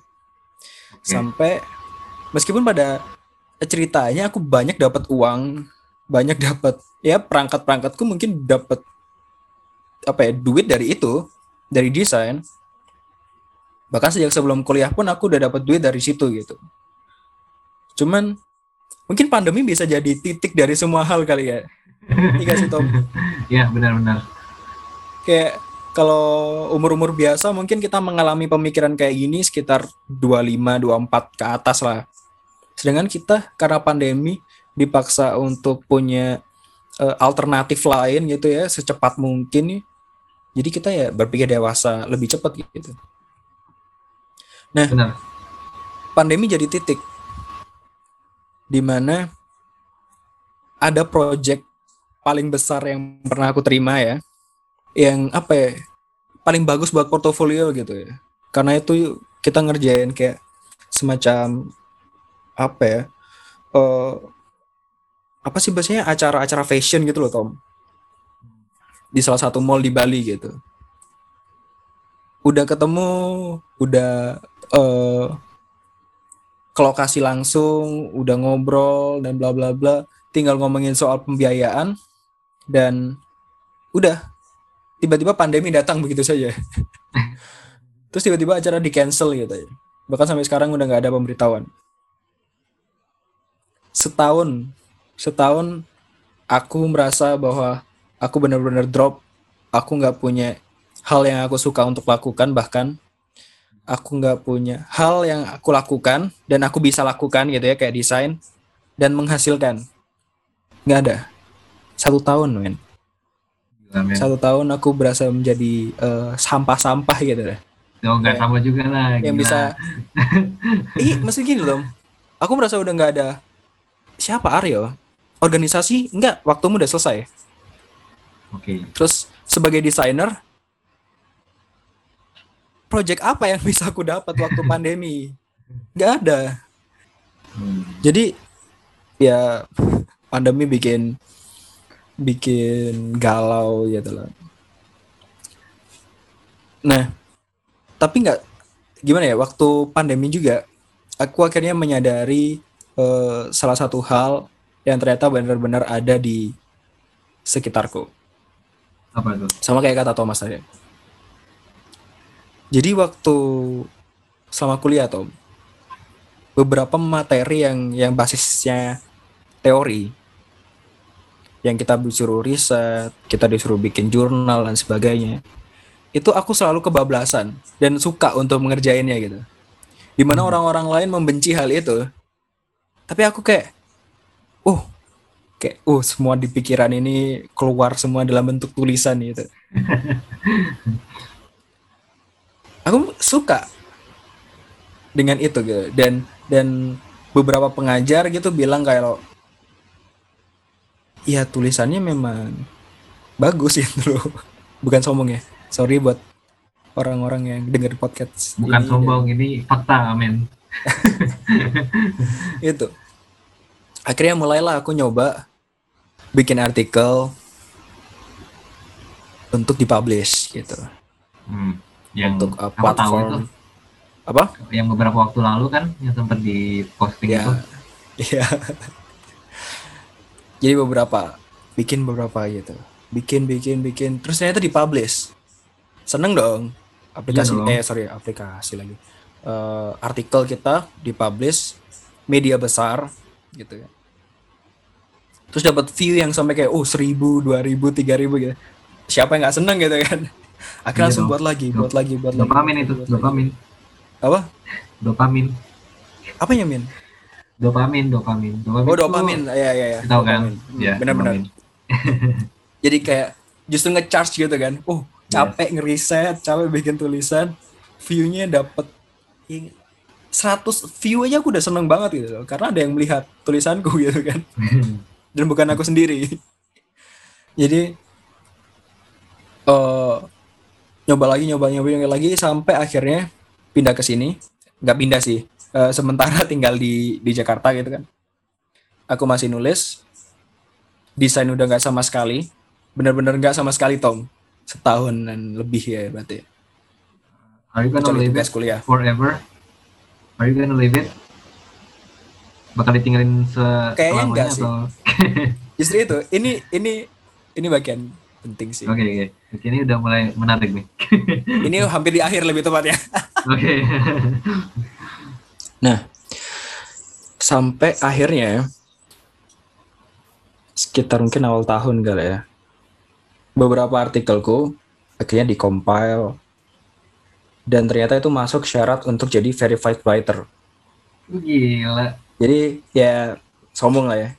sampai meskipun pada ceritanya aku banyak dapat uang banyak *laughs* dapat ya perangkat perangkatku mungkin dapat apa ya duit dari itu dari desain bahkan sejak sebelum kuliah pun aku udah dapat duit dari situ gitu. Cuman mungkin pandemi bisa jadi titik dari semua hal kali ya. Iya sih Tom? *laughs* Ya benar-benar. Kayak kalau umur-umur biasa mungkin kita mengalami pemikiran kayak gini sekitar 25 24 ke atas lah. Sedangkan kita karena pandemi dipaksa untuk punya uh, alternatif lain gitu ya secepat mungkin. Jadi kita ya berpikir dewasa lebih cepat gitu Nah, Benar. pandemi jadi titik di mana ada project paling besar yang pernah aku terima ya, yang apa ya, paling bagus buat portofolio gitu ya. Karena itu kita ngerjain kayak semacam apa ya, uh, apa sih bahasanya acara-acara fashion gitu loh Tom di salah satu mall di Bali gitu udah ketemu udah uh, ke lokasi langsung, udah ngobrol dan bla bla bla, tinggal ngomongin soal pembiayaan dan udah tiba-tiba pandemi datang begitu saja. *laughs* Terus tiba-tiba acara di cancel gitu. Bahkan sampai sekarang udah nggak ada pemberitahuan. Setahun, setahun aku merasa bahwa aku benar-benar drop aku nggak punya hal yang aku suka untuk lakukan bahkan aku nggak punya hal yang aku lakukan dan aku bisa lakukan gitu ya kayak desain dan menghasilkan nggak ada satu tahun men men. satu tahun aku berasa menjadi eh, sampah-sampah gitu deh Oh, nggak sama juga lah. yang gila. bisa *laughs* ih mesti gini loh aku merasa udah nggak ada siapa Aryo organisasi enggak waktumu udah selesai Oke. terus sebagai desainer project apa yang bisa aku dapat waktu pandemi nggak ada Hmm. jadi ya pandemi bikin bikin galau gitu loh nah tapi nggak gimana ya waktu pandemi juga aku akhirnya menyadari eh, salah satu hal yang ternyata benar-benar ada di sekitarku Apa tuh? sama kayak kata Thomas tadi jadi waktu selama kuliah Tom beberapa materi yang yang basisnya teori yang kita disuruh riset, kita disuruh bikin jurnal dan sebagainya. Itu aku selalu kebablasan dan suka untuk mengerjainnya gitu. Di mana orang-orang lain membenci hal itu, tapi aku kayak, uh, kayak, uh, semua di pikiran ini keluar semua dalam bentuk tulisan gitu. *laughs* aku suka dengan itu gitu. Dan dan beberapa pengajar gitu bilang kayak lo ya tulisannya memang bagus *laughs* gitu loh. Bukan sombong ya sorry buat orang-orang yang denger podcast Bukan ini sombong, ini fakta, dan *laughs* itu. Akhirnya mulailah aku nyoba bikin artikel untuk dipublish gitu. Hmm. Yang untuk uh, aku tahu itu, platform. Apa? yang beberapa waktu lalu kan, yang sempat di posting ya itu. *laughs* iya. Jadi beberapa bikin beberapa gitu. Bikin bikin bikin. Terus ternyata dipublish. Seneng dong. Aplikasi Iya dong. eh sorry aplikasi lagi. Eh, artikel kita dipublish media besar gitu ya. Terus dapat view yang sampai kayak oh seribu dua ribu tiga ribu gitu. Siapa yang nggak seneng gitu kan akhirnya Iya langsung dong. buat lagi Dop- buat lagi buat lagi Dopamin itu, buat lagi. dopamin. apa Dopamin. apa ya min Dopamin, dopamin. Dopamin. oh dopamin ya ya ya Tahu kan? Dopamin. Hmm, Ya, benar-benar dopamin. *laughs* jadi kayak justru ngecharge gitu kan oh Iya. capek ngeriset capek bikin tulisan view-nya dapet yang 100 view aja aku udah seneng banget gitu loh karena ada yang melihat tulisanku *laughs* gitu kan *laughs* dan bukan aku sendiri jadi eh nyoba lagi nyoba nyoba nyoba lagi sampai akhirnya pindah ke sini nggak pindah sih Eh, sementara *laughs* tinggal di di Jakarta gitu kan aku masih nulis desain udah nggak sama sekali bener-bener nggak sama sekali Tom setahunan lebih ya berarti Are you gonna kecuali leave it kuliah forever? Are you gonna leave it? Bakal ditinggalin Kayaknya selamanya enggak sih. atau? *laughs* justru itu ini ini ini bagian penting sih Oke, oke. Oke, Ini udah mulai menarik nih. *laughs* ini hampir di akhir lebih tepatnya *laughs* Oke. *laughs* Nah, sampai akhirnya sekitar mungkin awal tahun kali ya. Beberapa artikelku akhirnya dikompil dan ternyata itu masuk syarat untuk jadi verified writer. Gila. Jadi ya sombong lah ya.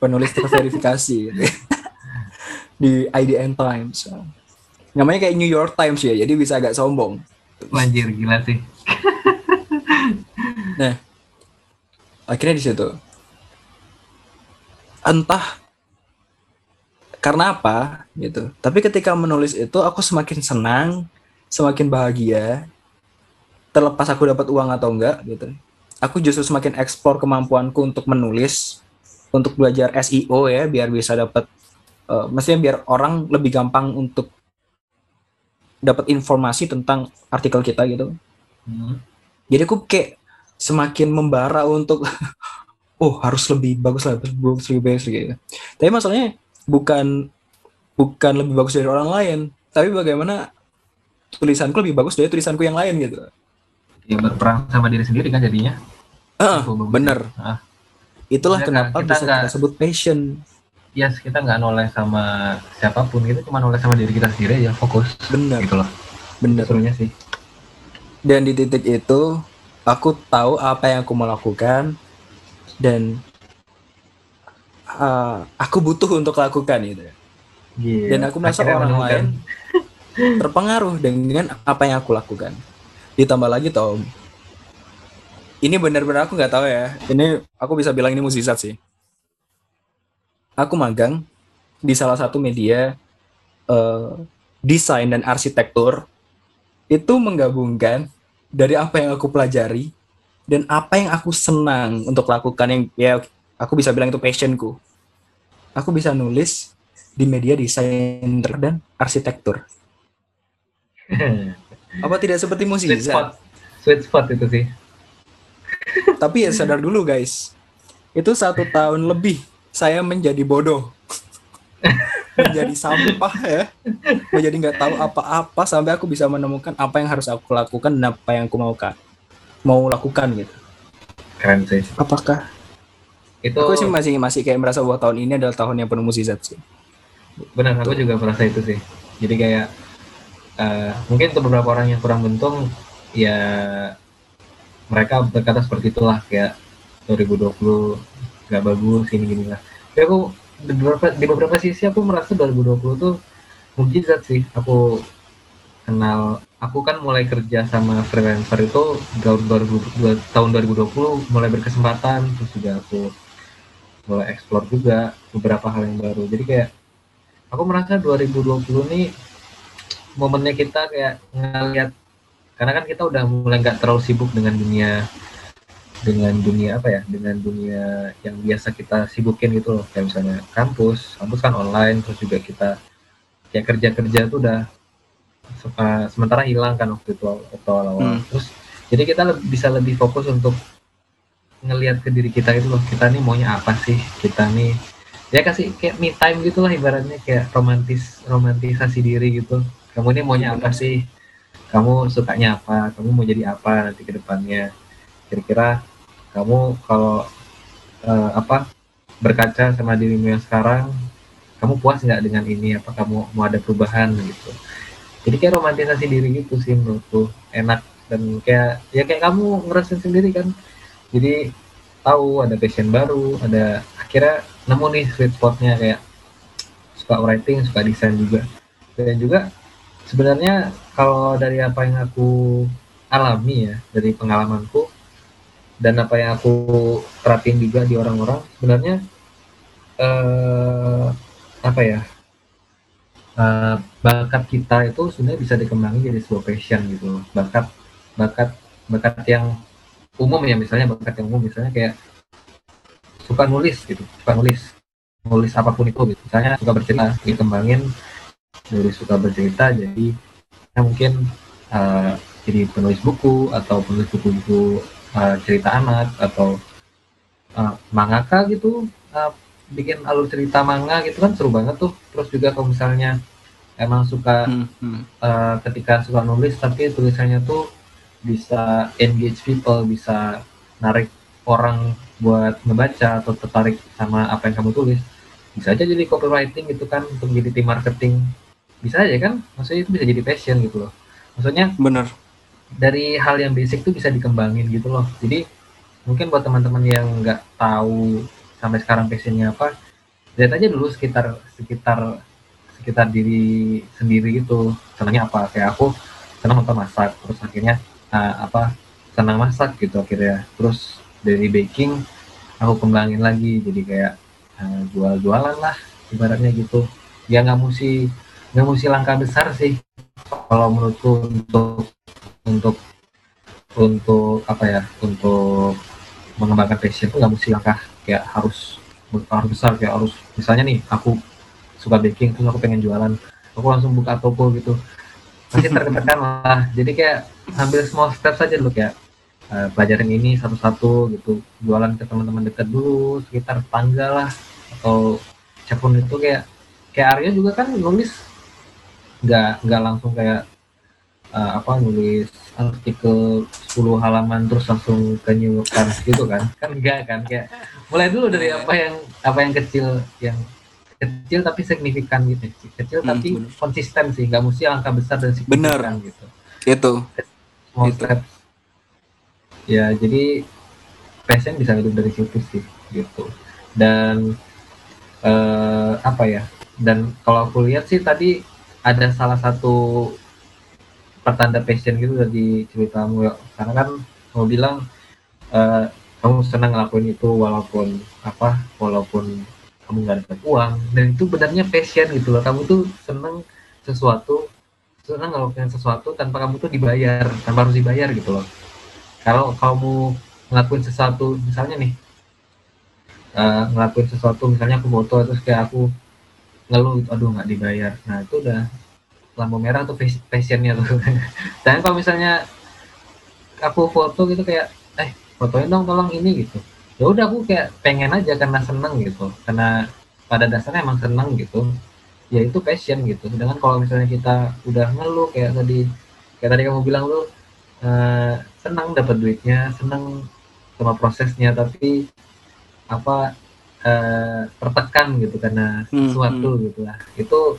Penulis terverifikasi gitu. Di IDN Times. Namanya kayak New York Times ya, jadi bisa agak sombong. Anjir, gila sih. *laughs* Nah, akhirnya di situ. Entah karena apa gitu. Tapi ketika menulis itu aku semakin senang, semakin bahagia. Terlepas aku dapat uang atau enggak gitu. Aku justru semakin eksplor kemampuanku untuk menulis, untuk belajar SEO ya biar bisa dapat eh, maksudnya biar orang lebih gampang untuk dapat informasi tentang artikel kita gitu Hmm. jadi aku kayak semakin membara untuk *laughs* oh harus lebih bagus lah harus bagus lebih bagus gitu tapi masalahnya bukan bukan lebih bagus dari orang lain tapi bagaimana tulisanku lebih bagus dari tulisanku yang lain gitu Ya berperang sama diri sendiri kan jadinya. Bagus. bener Ah. itulah Kita kenapa kita bisa nggak- kita sebut passion yes kita nggak noleh sama siapa pun kita cuma noleh sama diri kita sendiri aja fokus. Bener gitu loh. Bener serunya sih. Dan di titik itu aku tahu apa yang aku mau lakukan dan uh, aku butuh untuk lakukan itu Gila. dan aku merasa Akhirnya orang menemukan. lain *laughs* terpengaruh dengan apa yang aku lakukan. Ditambah lagi Tom. Ini benar-benar aku nggak tahu ya. Ini aku bisa bilang ini musisat sih aku magang di salah satu media eh, desain dan arsitektur itu menggabungkan dari apa yang aku pelajari dan apa yang aku senang untuk lakukan yang ya aku bisa bilang itu passionku. Aku bisa nulis di media desain dan arsitektur. Apa tidak seperti sweet spot. Sweet spot itu sih. Tapi ya sadar dulu guys. Itu satu tahun lebih saya menjadi bodoh. Menjadi sampah ya. Menjadi nggak tahu apa-apa sampai aku bisa menemukan apa yang harus aku lakukan dan apa yang aku mau ka- mau lakukan gitu. Keren sih. Apakah? Itu aku sih masih masih kayak merasa bahwa tahun ini adalah tahun yang penuh musisat sih. Benar aku juga merasa itu sih. Jadi kayak eh, mungkin untuk beberapa orang yang kurang beruntung ya mereka berkata seperti itulah kayak 2020 nggak bagus ini gini lah tapi aku di beberapa di beberapa sisi aku merasa 2020 tuh mujizat sih. Aku kenal aku kan mulai kerja sama freelancer itu tahun 2020 tahun 2020 mulai berkesempatan terus juga aku mulai explore juga beberapa hal yang baru. Jadi kayak aku merasa 2020 nih momennya kita kayak ngeliat karena kan kita udah mulai nggak terlalu sibuk dengan dunia dengan dunia apa ya dengan dunia yang biasa kita sibukin gitu loh. Kayak misalnya kampus kampus kan online terus juga kita kayak kerja kerja tuh udah uh, sementara hilang kan waktu itu waktu awal-awal. Hmm. terus jadi kita le- bisa lebih fokus untuk ngelihat ke diri kita itu loh kita nih maunya apa sih kita nih ya kasih kayak me time gitu lah ibaratnya kayak romantis romantisasi diri gitu. Kamu ini maunya apa sih? Kamu sukanya apa? Kamu mau jadi apa nanti ke depannya kira-kira kamu kalau eh, apa berkaca sama dirimu yang sekarang kamu puas nggak dengan ini? Apa kamu mau ada perubahan gitu? Jadi kayak romantisasi diri gitu sih menurutku. Enak dan kayak ya kayak kamu ngerasain sendiri kan. Jadi tahu ada passion baru ada akhirnya nemu nih sweet spotnya kayak suka writing suka desain juga. Dan juga sebenarnya kalau dari apa yang aku alami ya dari pengalamanku dan apa yang aku terapin juga di orang-orang sebenarnya eh, apa ya eh, bakat kita itu sebenarnya bisa dikembangin jadi sebuah passion gitu loh. bakat bakat bakat yang umum ya misalnya bakat yang umum misalnya kayak suka nulis gitu suka nulis nulis apa pun itu gitu misalnya suka bercerita dikembangin dari suka bercerita jadi ya mungkin eh, jadi penulis buku atau penulis buku-buku eh, cerita anak atau eh, mangaka gitu eh, bikin alur cerita manga gitu kan seru banget tuh. Terus juga kalau misalnya emang suka Hmm, hmm. eh, ketika suka nulis tapi tulisannya tuh bisa engage people bisa narik orang buat ngebaca atau tertarik sama apa yang kamu tulis bisa aja jadi copywriting gitu kan untuk jadi tim marketing. Bisa aja kan? Maksudnya itu bisa jadi passion gitu loh. Maksudnya bener dari hal yang basic tuh bisa dikembangin gitu loh. Jadi mungkin buat teman-teman yang nggak tahu sampai sekarang passionnya apa lihat aja dulu sekitar sekitar sekitar diri sendiri gitu. Senangnya apa? Kayak aku senang nonton masak terus akhirnya ah, apa senang masak gitu akhirnya. Terus dari baking aku kembangin lagi. Jadi kayak ah, jual-jualan lah ibaratnya gitu. Ya nggak mesti nggak mesti langkah besar sih. Kalau menurutku untuk untuk untuk apa ya untuk mengembangkan passion itu nggak mesti langkah kayak harus harus besar kayak harus misalnya nih aku suka baking terus aku pengen jualan aku langsung buka toko gitu. Pasti *laughs* tertekan lah. Jadi kayak ambil small step saja dulu kayak eh, pelajaran ini satu-satu gitu. Jualan ke teman-teman dekat dulu sekitar tetangga lah. Atau siapa pun itu kayak kayak Arya juga kan nulis. Nggak nggak langsung kayak eh, apa nulis artikel 10 halaman terus langsung ke New York Times gitu kan kan enggak kan kayak mulai dulu dari apa yang apa yang kecil yang kecil tapi signifikan gitu kecil Hmm, tapi bener. konsisten sih nggak mesti angka besar dan signifikan Bener. gitu Itu. Small Gitu. steps. ya jadi passion bisa hidup dari situ sih gitu dan eh, apa ya dan kalau aku lihat sih tadi ada salah satu pertanda passion gitu dari ceritamu ya. Karena kan kamu bilang eh, kamu senang ngelakuin itu walaupun apa walaupun kamu nggak dapat uang. Dan itu benarnya passion gitu loh. Kamu tuh seneng sesuatu senang ngelakuin sesuatu tanpa kamu tuh dibayar tanpa harus dibayar gitu loh. Kalau kamu ngelakuin sesuatu misalnya nih eh, ngelakuin sesuatu misalnya aku foto terus kayak aku ngeluh aduh nggak dibayar. Nah itu udah lampu merah tuh pas- passionnya tuh. *laughs* Dan kalau misalnya aku foto gitu kayak eh fotoin dong tolong ini gitu. Ya udah aku kayak pengen aja karena seneng gitu. Karena pada dasarnya emang seneng gitu. Ya itu passion gitu. Sedangkan kalau misalnya kita udah ngeluh kayak tadi kayak tadi kamu bilang lu eh, senang dapat duitnya senang sama prosesnya tapi apa eh, tertekan gitu karena Hmm, sesuatu gitu lah. Itu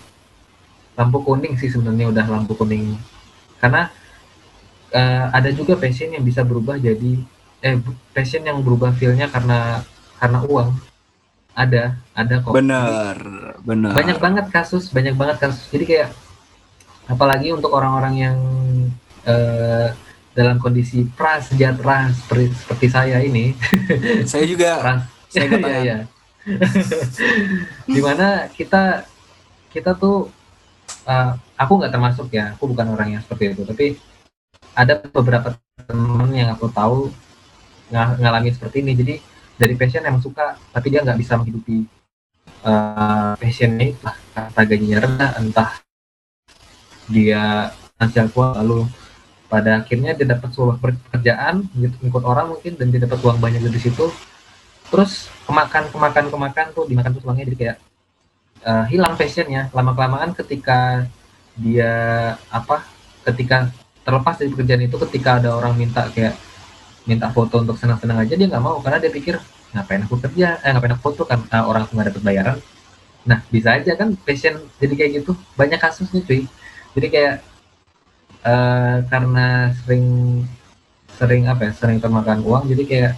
lampu kuning sih sebenarnya udah lampu kuning karena eh, ada juga passion yang bisa berubah jadi eh passion yang berubah feelnya karena karena uang ada ada kok Bener, bener. banyak banget kasus banyak banget kasus jadi kayak apalagi untuk orang-orang yang eh, dalam kondisi prasejahtera seperti seperti saya ini *laughs* Saya juga pras saya katakan. *laughs* iya. *laughs* di mana kita kita tuh eh, aku nggak termasuk ya aku bukan orang yang seperti itu. Tapi ada beberapa temen yang aku tahu ng- seperti ini. Jadi dari passion emang suka tapi dia nggak bisa menghidupi eh, passionnya itu entah gajinya rendah entah dia finansial kuat lalu pada akhirnya dia dapat sebuah pekerjaan gitu, ikut orang mungkin dan dia dapat uang banyak dari situ. Terus kemakan kemakan kemakan tuh dimakan terus uangnya jadi kayak eh, hilang passionnya. Lama kelamaan ketika dia apa ketika terlepas dari pekerjaan itu ketika ada orang minta kayak minta foto untuk senang-senang aja dia nggak mau. Karena dia pikir ngapain aku kerja? Eh ngapain aku foto kan? Ah, orang aku nggak dapat bayaran. Nah bisa aja kan passion jadi kayak gitu. Banyak kasusnya cuy. Jadi kayak eh, karena sering sering apa ya sering termakan uang jadi kayak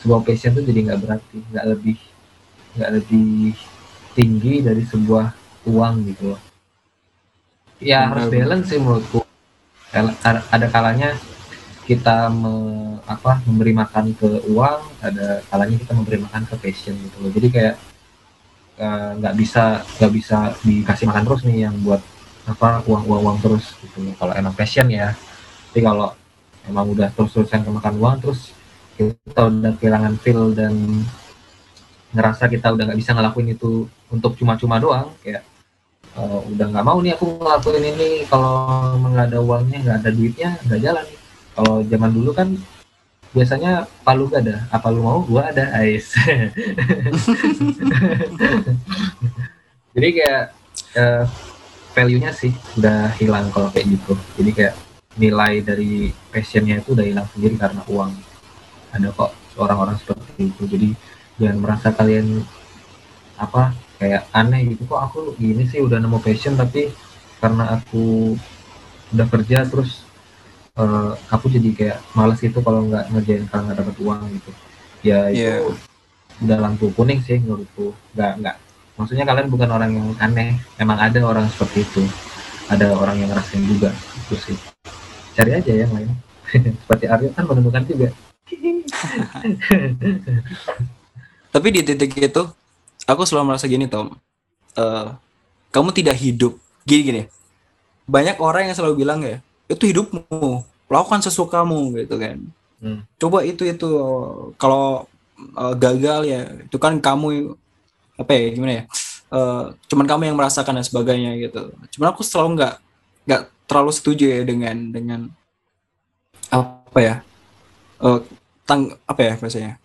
sebuah passion tuh jadi nggak berarti nggak lebih nggak lebih tinggi dari sebuah uang gitu. Loh ya Benar, harus balance sih menurutku. Ada kalanya kita me- apa memberi makan ke uang ada kalanya kita memberi makan ke passion gitu loh. Jadi kayak eh, nggak bisa nggak bisa dikasih makan terus nih yang buat apa uang uang uang terus gitu loh. kalau emang passion ya. Tapi kalau emang udah terus terusan kemakan uang terus kita udah kehilangan feel dan ngerasa kita udah nggak bisa ngelakuin itu untuk cuma-cuma doang kayak eh, udah nggak mau nih aku ngelakuin ini kalau nggak ada uangnya nggak ada duitnya nggak jalan. Kalau zaman dulu kan biasanya palu gak ada apa lu mau gua ada ais. *laughs* Jadi kayak eh, value-nya sih udah hilang kalau kayak gitu. Jadi kayak nilai dari passionnya itu udah hilang sendiri karena uang. Ada kok orang-orang seperti itu. Jadi jangan merasa kalian apa kayak aneh gitu. Kok aku gini sih udah nemu passion tapi karena aku udah kerja terus eh, aku jadi kayak males gitu kalau nggak ngerjain kalau nggak dapat uang gitu. Ya itu Iya. udah lampu kuning sih menurutku. Nggak nggak. Maksudnya kalian bukan orang yang aneh. Emang ada orang seperti itu. Ada orang yang ngerasain juga. Itu sih. Cari aja yang lain. *laughs* Seperti Aryo kan menemukan juga *laughs* Tapi di titik itu, aku selalu merasa gini Tom. Eh, kamu tidak hidup. Gini gini. Banyak orang yang selalu bilang ya, itu hidupmu. Lakukan sesukamu gitu kan. Hmm. Coba itu itu kalau eh, gagal ya, itu kan kamu apa ya gimana ya? Eh, cuman kamu yang merasakan dan sebagainya gitu. Cuman aku selalu nggak nggak terlalu setuju ya dengan dengan apa ya? eh, tang apa ya bahasanya?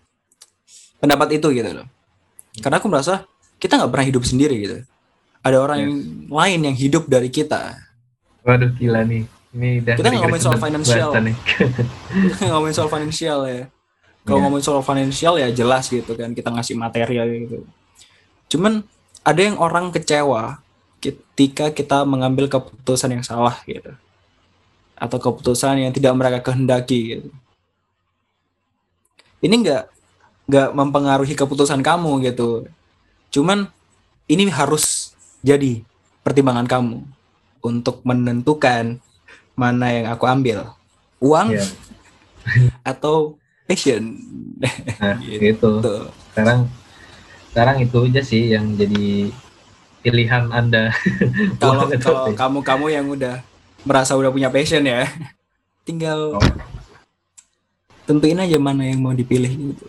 Pendapat itu gitu loh. Karena aku merasa kita nggak pernah hidup sendiri gitu. Ada orang Yes. lain yang hidup dari kita. waduh gila nih ini udah Kita *laughs* ngomongin soal financial. nih. ngomongin soal finansial ya. Kalau Iya. ngomongin soal finansial ya jelas gitu kan kita ngasih material gitu. Cuman ada yang orang kecewa ketika kita mengambil keputusan yang salah gitu atau keputusan yang tidak mereka kehendaki gitu ini nggak nggak mempengaruhi keputusan kamu gitu cuman ini harus jadi pertimbangan kamu untuk menentukan mana yang aku ambil uang Iya. *laughs* atau passion *laughs* Nah, Gitu. gitu. Sekarang sekarang itu aja sih yang jadi pilihan Anda. *laughs* kalau kalau kamu kamu yang udah merasa udah punya passion ya tinggal Oh. tentuin aja mana yang mau dipilih gitu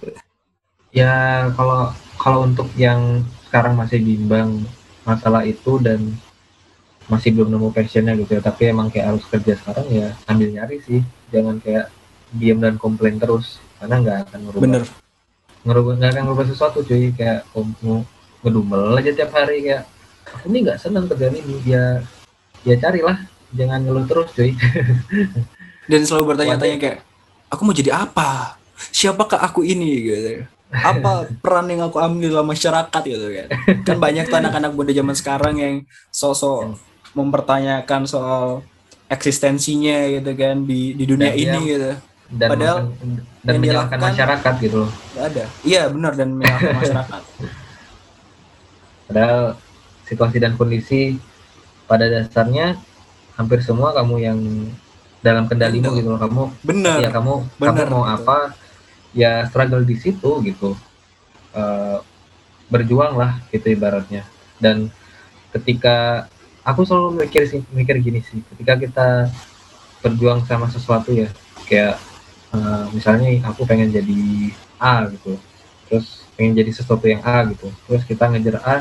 Ya kalau kalau untuk yang sekarang masih bimbang masalah itu dan masih belum nemu passionnya gitu ya, tapi emang kayak harus kerja sekarang ya ambil nyari sih, jangan kayak diam dan komplain terus karena nggak akan ngerubah. Bener. Ngerubah nggak akan ngerubah sesuatu cuy kayak kamu ngedumel aja tiap hari kayak aku ini nggak senang kerjaan ini. Ya ya carilah jangan ngeluh terus cuy. Dan selalu bertanya-tanya kayak aku mau jadi apa? Siapakah aku ini? Gitu apa peran yang aku ambil dalam masyarakat gitu kan? Kan banyak tuh anak-anak muda zaman sekarang yang sosok mempertanyakan soal eksistensinya gitu kan di di dunia Dan dia- ini gitu. dan Padahal dan yang menyalahkan masyarakat gitu. loh ada. Iya benar dan menyalahkan masyarakat. Padahal situasi dan kondisi pada dasarnya hampir semua kamu yang dalam kendalimu Betul. gitu loh. Kamu benar. ya kamu benar, kamu mau gitu. apa ya struggle di situ gitu. Eh, berjuang lah gitu ibaratnya. Dan ketika aku selalu mikir sih mikir gini sih. Ketika kita berjuang sama sesuatu ya kayak eh, misalnya aku pengen jadi A gitu. Terus pengen jadi sesuatu yang A gitu. Terus kita ngejar A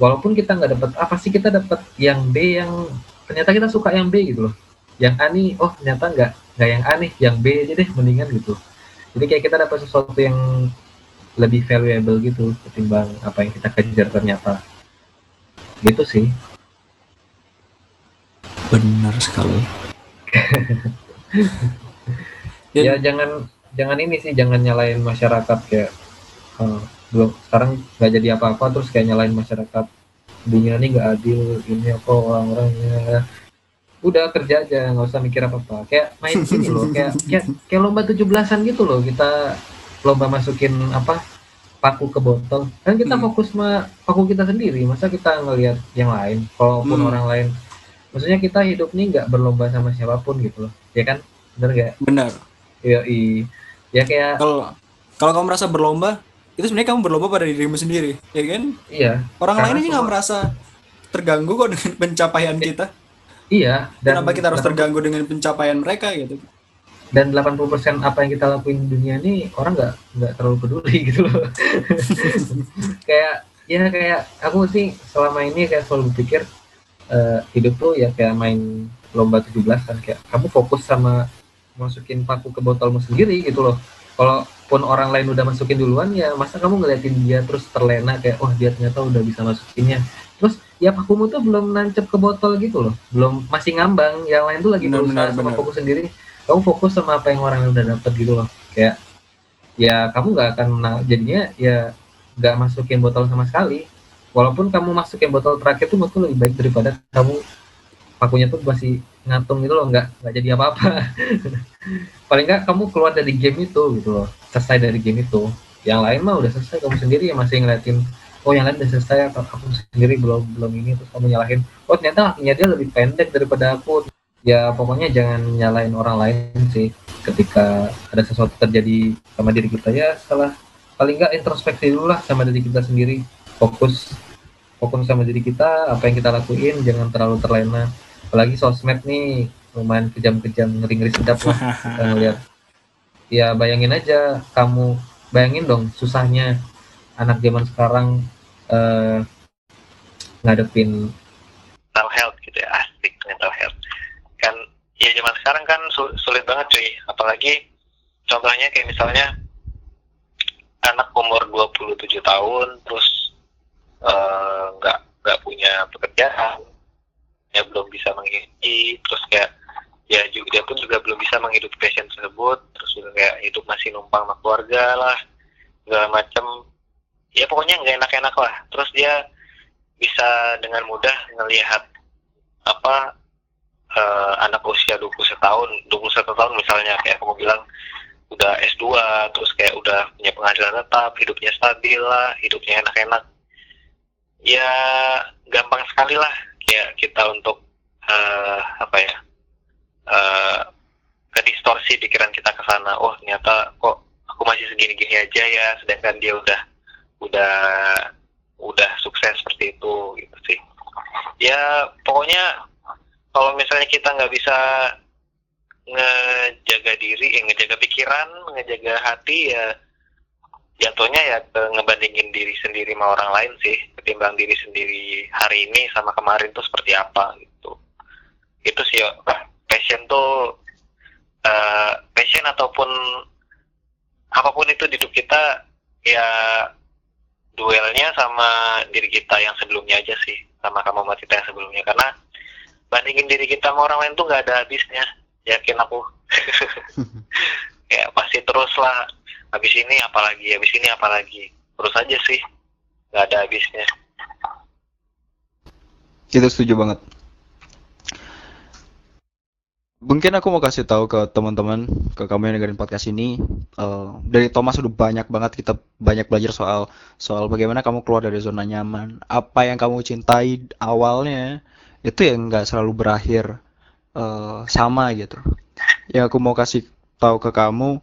walaupun kita nggak dapat apa sih kita dapat yang B yang ternyata kita suka yang B gitu loh. Yang A nih oh ternyata nggak nggak yang A nih yang B aja deh mendingan gitu jadi kayak kita dapat sesuatu yang lebih valuable gitu ketimbang apa yang kita kejar ternyata. Gitu sih. Benar sekali. Dan- *laughs* ya jangan jangan ini sih jangan nyalain masyarakat kayak eh, belum sekarang nggak jadi apa-apa terus kayak nyalain masyarakat. Dunia ini nggak adil ini apa orang-orangnya udah kerja aja nggak usah mikir apa apa kayak main *laughs* gini loh kayak kayak kayak lomba 17-an gitu loh kita lomba masukin apa paku ke botol. Kan kita Hmm. fokus sama paku kita sendiri masa kita ngelihat yang lain kalaupun Hmm. orang lain maksudnya kita hidup nih nggak berlomba sama siapa pun gitu loh. Ya kan? Bener gak benar ya i ya kayak kalau kalau kamu merasa berlomba itu sebenarnya kamu berlomba pada dirimu sendiri ya kan? Iya. Orang lain aja nggak merasa terganggu kok dengan *laughs* pencapaian kita iya dan kenapa kita harus terganggu dengan pencapaian mereka gitu? Dan 80% apa yang kita lakuin di dunia ini orang nggak nggak terlalu peduli gitu loh. *laughs* Kayak ya kayak aku sih selama ini kayak selalu berpikir eh, hidup tuh ya kayak main lomba 17 kan kayak kamu fokus sama masukin paku ke botolmu sendiri gitu loh. Kalaupun orang lain udah masukin duluan ya masa kamu ngeliatin dia terus terlena kayak wah dia ternyata udah bisa masukinnya terus ya pakumu tuh belum nancep ke botol gitu loh. Belum masih ngambang. Yang lain tuh lagi Benar, berusaha benar, sama benar. fokus sendiri. Kamu fokus sama apa yang orang udah dapet gitu loh. Kayak ya kamu nggak akan menang- jadinya ya nggak masukin botol sama sekali. Walaupun kamu masukin botol terakhir tuh menurutku lebih baik daripada kamu pakunya tuh masih ngatung gitu loh. Nggak nggak jadi apa-apa. *laughs* Paling nggak kamu keluar dari game itu gitu loh. Selesai dari game itu. Yang lain mah udah selesai. Kamu sendiri yang masih ngeliatin oh yang lain udah selesai aku, aku sendiri belum belum ini terus kamu nyalahin. Oh ternyata kakinya dia lebih pendek daripada aku. Ya pokoknya jangan nyalain orang lain sih. Ketika ada sesuatu terjadi sama diri kita ya salah. Paling nggak introspeksi dulu lah sama diri kita sendiri. Fokus fokus sama diri kita apa yang kita lakuin jangan terlalu terlena. Apalagi sosmed nih lumayan kejam-kejam ngeri-ngeri sedap lah *laughs* kita ngeliat. Ya bayangin aja kamu bayangin dong susahnya. Anak zaman sekarang eh, ngadepin mental health gitu ya asik mental health. Kan ya zaman sekarang kan sul- sulit banget cuy. Apalagi contohnya kayak misalnya anak umur 27 tahun terus eh, nggak nggak punya pekerjaan ya belum bisa menghidupi terus kayak ya juga dia pun juga belum bisa menghidupi passion tersebut terus juga kayak hidup masih numpang sama keluarga lah segala macam ya pokoknya nggak enak-enak lah. Terus dia bisa dengan mudah ngelihat apa eh, anak usia 21 tahun 21 tahun misalnya kayak kamu bilang udah S2 terus kayak udah punya penghasilan tetap hidupnya stabil lah hidupnya enak-enak. Ya gampang sekali lah kayak kita untuk eh, apa ya eh ke distorsi pikiran kita ke sana. Oh ternyata kok aku masih segini-gini aja ya sedangkan dia udah udah udah sukses seperti itu gitu sih. Ya pokoknya kalau misalnya kita nggak bisa ngejaga diri, eh, ngejaga pikiran, ngejaga hati ya jatuhnya ya ke ngebandingin diri sendiri sama orang lain sih. Ketimbang diri sendiri hari ini sama kemarin tuh seperti apa gitu. Itu sih ya. Passion tuh eh, passion ataupun apa pun itu di hidup kita ya duelnya sama diri kita yang sebelumnya aja sih sama kamu sama kita yang sebelumnya. Karena bandingin diri kita sama orang lain tuh nggak ada habisnya. Yakin aku. *laughs* Ya pasti terus lah. Habis ini apalagi habis ini apalagi. Terus aja sih. Nggak ada habisnya. Kita setuju banget. Mungkin aku mau kasih tahu ke teman-teman, ke kamu yang dengerin podcast ini, eh, dari Thomas udah banyak banget kita banyak belajar soal soal bagaimana kamu keluar dari zona nyaman, apa yang kamu cintai awalnya itu yang nggak selalu berakhir eh, sama gitu. Yang aku mau kasih tahu ke kamu,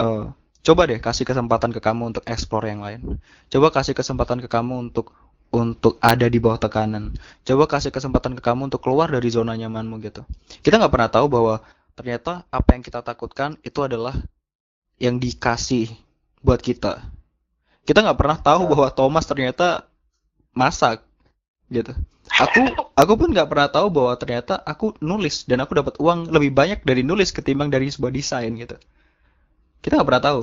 eh, coba deh kasih kesempatan ke kamu untuk explore yang lain. Coba kasih kesempatan ke kamu untuk untuk ada di bawah tekanan. Coba kasih kesempatan ke kamu untuk keluar dari zona nyamanmu gitu. Kita nggak pernah tahu bahwa ternyata apa yang kita takutkan itu adalah yang dikasih buat kita. Kita nggak pernah tahu bahwa Thomas ternyata masak gitu. Aku aku pun nggak pernah tahu bahwa ternyata aku nulis dan aku dapat uang lebih banyak dari nulis ketimbang dari sebuah desain gitu. Kita nggak pernah tahu.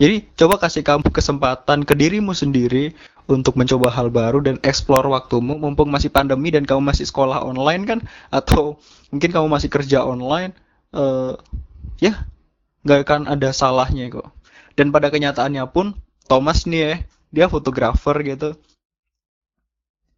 Jadi coba kasih kamu kesempatan ke dirimu sendiri untuk mencoba hal baru dan explore waktumu mumpung masih pandemi dan kamu masih sekolah online kan atau mungkin kamu masih kerja online eh ya nggak akan ada salahnya kok. Dan pada kenyataannya pun Thomas nih ya, dia fotografer gitu.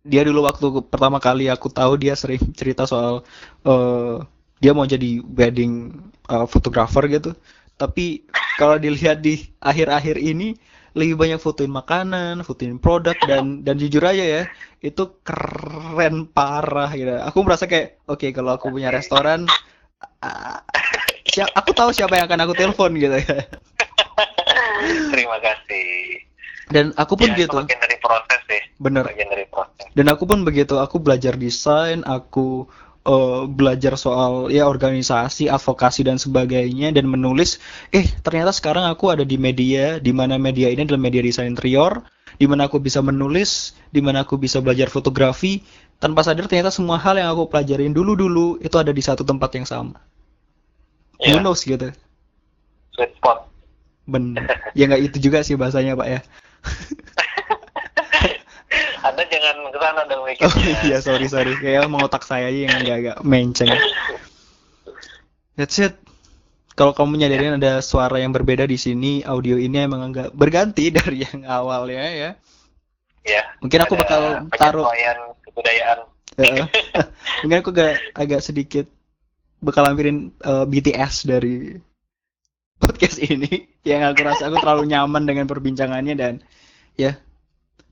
Dia dulu waktu pertama kali aku tahu dia sering cerita soal eh dia mau jadi wedding eh, photographer gitu. Tapi kalau dilihat di akhir-akhir ini lebih banyak fotoin makanan, fotoin produk dan dan jujur aja ya, itu keren parah gitu. Aku merasa kayak oke kalau aku punya restoran siap, aku tahu siapa yang akan aku telepon gitu ya. terima kasih Dan aku pun ya, itu gitu. bagian dari proses sih Bener. bagian dari proses Dan aku pun begitu. Aku belajar desain, aku eh, belajar soal ya organisasi, advokasi dan sebagainya dan menulis. Eh, ternyata sekarang aku ada di media, di mana media ini adalah media desain interior, di mana aku bisa menulis, di mana aku bisa belajar fotografi. Tanpa sadar ternyata semua hal yang aku pelajarin dulu-dulu itu ada di satu tempat yang sama. Ya Who knows gitu. sweet spot Bener. *laughs* Ya nggak itu juga sih bahasanya, Pak ya. *laughs* anda jangan ke sana dong Oh mikirnya *laughs* iya, sorry sorry. Kayak mau otak saya aja yang agak-agak menceng. That's it. Kalau kamu nyadarin ada suara yang berbeda di sini, audio ini emang agak berganti dari yang awalnya ya. ya Mungkin aku bakal taruh, kebudayaan Heeh. mungkin aku agak agak sedikit bakal lampirin eh, BTS dari podcast ini. *laughs* Yang aku rasa aku terlalu nyaman dengan perbincangannya dan ya.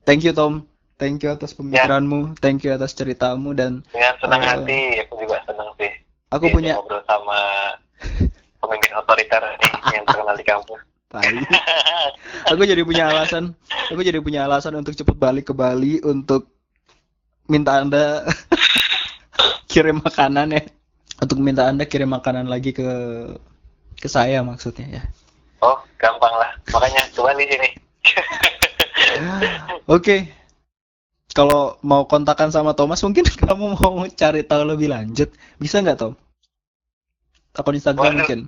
Thank you Tom, thank you atas pemikiranmu, thank you atas ceritamu dan dengan senang Eh. hati aku juga senang sih. aku Bisa punya ngobrol sama pemimpin otoriter *laughs* yang terkenal di kampus. Tai. *laughs* aku jadi punya alasan aku jadi punya alasan untuk cepat balik ke Bali untuk minta anda kirim makanan ya untuk minta anda kirim makanan lagi ke ke saya maksudnya ya. Oh gampang lah. Makanya coba di sini. *laughs* Oke. Kalau mau kontakan sama Thomas mungkin *laughs* kamu mau cari tahu lebih lanjut. Bisa nggak Tom? Akun Instagram Boleh. mungkin.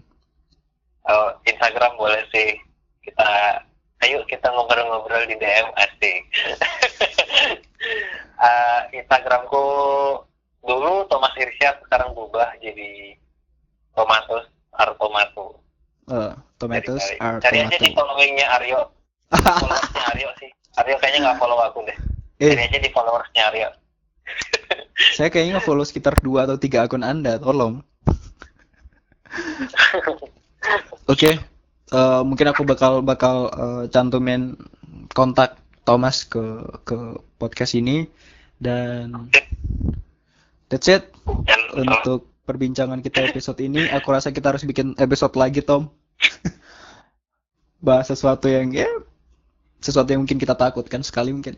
Oh, Instagram boleh sih. Kita ayo kita ngobrol-ngobrol di DM asik. Eh, *laughs* Instagramku dulu Thomas Irsyad sekarang jadi Tomatus Artomato Eh, tomatoes Cari- are cari aja di tomato. followingnya Aryo. Followersnya Aryo sih. Aryo kayaknya nggak follow aku deh. Eh, aja di followersnya Aryo. *laughs* saya kayaknya follow sekitar dua atau tiga akun Anda, tolong. *laughs* Oke, eh, mungkin aku bakal bakal eh, cantumin kontak Thomas ke ke podcast ini. Dan that's it Dan untuk perbincangan kita episode ini. Aku rasa kita harus bikin episode lagi, Tom. *laughs* Bahas sesuatu yang ya sesuatu yang mungkin kita takutkan sekali mungkin.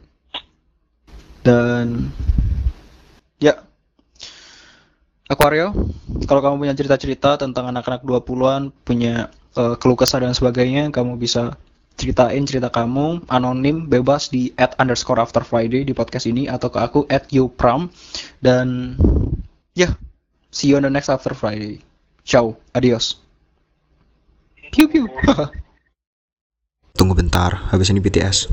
Dan ya Aquario, kalau kamu punya cerita-cerita tentang anak-anak 20-an, punya eh, keluh kesah dan sebagainya, kamu bisa ceritain cerita kamu anonim bebas di at underscore after Friday di podcast ini atau ke aku at yupram dan ya see you on the next after Friday ciao adios piu piu *laughs* Tunggu bentar, habis ini BTS.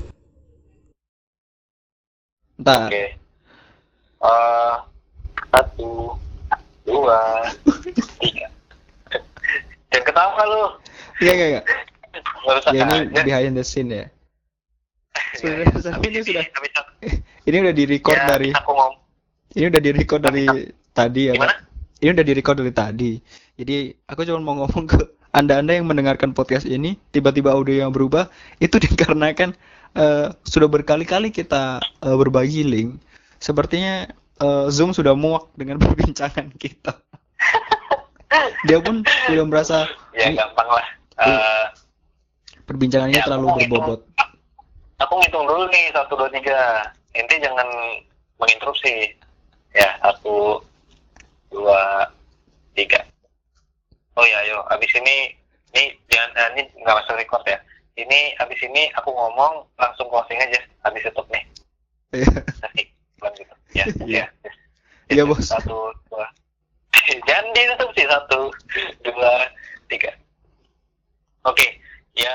Ntar. Oke. Eh, satu, dua, tiga. Jangan ketawa lu. Iya iya iya. Ya ini behind the scene ya. Ya, Sudah, ya. ini sudah. Ini udah di record ya, dari aku ngom. ini udah di record dari tadi ya. Gimana? Pak. Ini udah di record dari tadi. Jadi aku cuma mau ngomong ke anda-anda yang mendengarkan podcast ini tiba-tiba audio yang berubah itu *laughs* dikarenakan eh, sudah berkali-kali kita eh, berbagi link. Sepertinya eh, Zoom sudah muak dengan *laughs* perbincangan kita. Dia pun sudah merasa Ya gampang lah. Eh, perbincangannya Ya, terlalu aku ngitung. berbobot. aku ngitung dulu nih satu dua tiga. Inti jangan menginterupsi. Ya satu, dua, tiga. Oh ya, ayo. Abis ini, ini jangan, eh, ini nggak masuk record ya. Ini abis ini aku ngomong langsung closing aja. Abis tutup nih. Iya. Bukan gitu. Ya, Iya. ya. Iya, Bos. Satu, dua. *laughs* Jangan ditutup sih. Satu, dua, tiga. Oke. Ya,